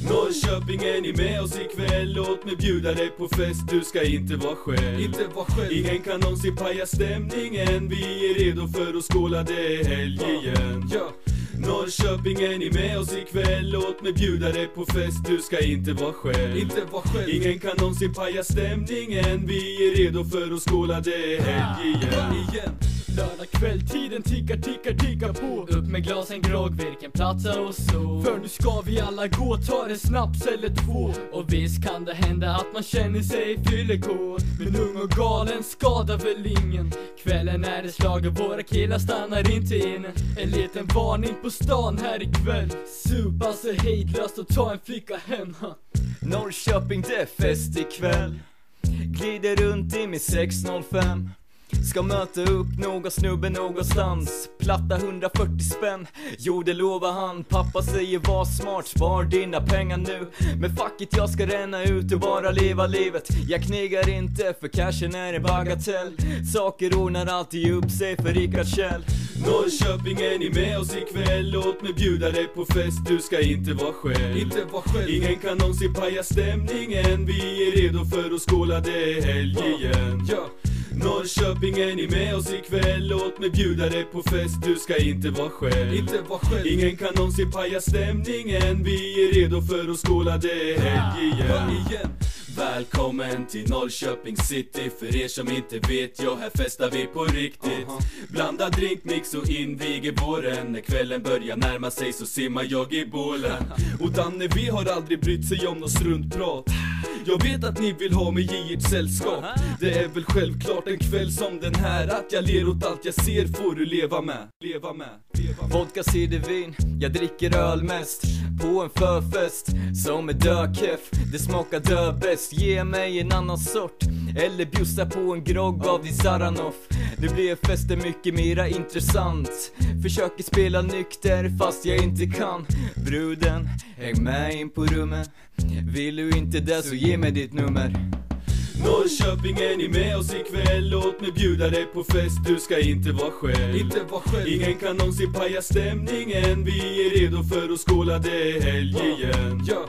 Norrköping är ni med oss ikväll. Låt mig bjuda dig på fest. Du ska inte vara själv. Inte vara själv. Ingen kan någonsin paja stämningen Vi är redo för att skåla Det är helg igen. Ja. Norrköping är ni med oss ikväll. Låt mig bjuda dig på fest. Du ska inte vara själv. Inte vara själv. Ingen kan någonsin paja stämningen. Vi är redo för att skåla Det är helg igen, igen. Lördag kväll, tiden tickar, tickar, tickar på. Upp med glasen grogg, vilken platsa och så. För nu ska vi alla gå, ta en snaps eller två. Och visst kan det hända att man känner sig fyllekåt Men ung och galen skadar väl ingen. Kvällen är det slag och våra killar stannar inte inne. En liten varning på stan här ikväll. Supa så hejdlöst och ta en flicka hem ha. Norrköping det är fest ikväll. Glider runt i min 605 Ska möta upp någon snubbe någonstans. Platta 140 spänn. Jo det lovar han. Pappa säger var smart, spar dina pengar nu. Men fuck it, jag ska ränna ut och bara leva livet. Jag knegar inte för cashen är en bagatell. Saker ordnar alltid upp sig för Rickard Kjell. Norrköping är ni med oss ikväll. Låt mig bjuda dig på fest. Du ska inte vara själv. Inte vara själv. Ingen kan någonsin paja stämningen Vi är redo för att skåla Det är helg igen. Ja. Norrköping är ni med oss ikväll. Låt mig bjuda dig på fest. Du ska inte vara själv. Inte vara själv. Ingen kan någonsin paja stämningen. Vi är redo för att skåla. Det är helg igen, igen. Välkommen till Norrköping city. För er som inte vet, ja här festar vi på riktigt. Blanda drinkmix och inviger våren När kvällen börjar närma sig så simmar jag i bålen. Och Danne vi har aldrig brytt sig om något struntprat. Jag vet att ni vill ha mig i ert sällskap. Det är väl självklart en kväll som den här Att jag ler åt allt jag ser får du leva med Leva med, leva med Vodka, cidervin, jag dricker öl mest. På en förfest som är dökeff Det smakar dö bäst, ge mig en annan sort. Eller bjussa på en grogg av din Saranoff. Nu blir festen mycket mera intressant. Försöker spela nykter fast jag inte kan. Bruden, häng med in på rummet. Vill du inte det så ge mig ditt nummer. Norrköping är ni med oss ikväll. Låt mig bjuda dig på fest. Du ska inte vara själv. Inte vara själv. Ingen kan någonsin paja stämningen Vi är redo för att skåla Det är helg igen. Ja.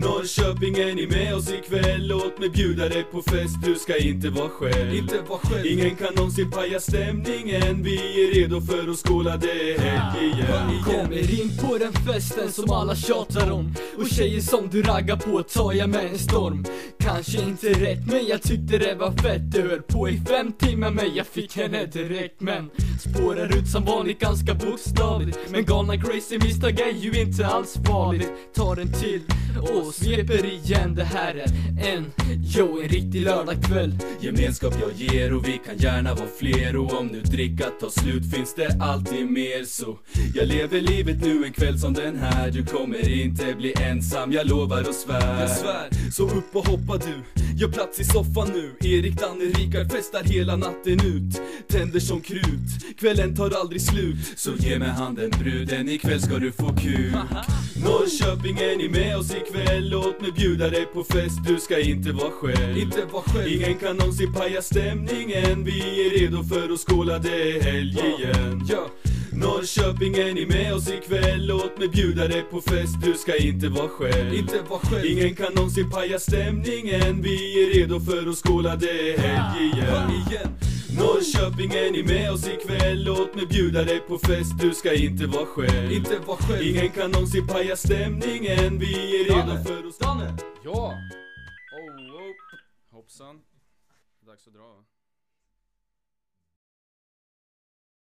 Norrköping är ni med oss ikväll. Låt mig bjuda dig på fest. Du ska inte vara själv. Inte vara själv. Ingen kan någonsin paja stämningen. Vi är redo för att skåla Det är helg igen, igen. Kommer in på den festen som alla tjatar om? Och tjejer som du raggar på tar jag med en storm. Kanske inte rätt men jag tyckte det var fett. Det höll på i fem timmar men jag fick henne direkt. Men Spårar ut som vanligt ganska bokstavligt. Men galna crazy misstag är ju inte alls farligt. Tar en till och sveper igen Det här är en, jo en riktig lördagkväll. Gemenskap jag ger och vi kan gärna vara fler. Och om nu dricka tar slut finns det alltid mer. Så jag lever livet nu en kväll som den här. Du kommer inte bli ensam, jag lovar och svär. Jag svär, så upp och hoppa du Gör plats i soffan nu. Erik, Danne, Rikard festar hela natten ut Tänder som krut, kvällen tar aldrig slut. Så ge mig handen bruden, ikväll ska du få kuk. Norrköping är ni med oss ikväll Låt mig bjuda dig på fest. Du ska inte vara själv. Inte vara själv. Ingen kan någonsin paja stämningen Vi är redo för att skåla Det är helg igen ja. Norrköping är ni med oss ikväll. Låt mig bjuda dig på fest. Du ska inte vara själv. Inte vara själv. Ingen kan någonsin paja stämningen Vi är redo för att skåla Det är helg igen, igen. Norrköping är ni med oss ikväll Låt mig bjuda dig på fest Du ska inte vara själv Inte vara själv Ingen kan någonsin paja stämningen Vi är redo för att Danne! Ja! Oh, oh. Hoppsan. Dags att dra va?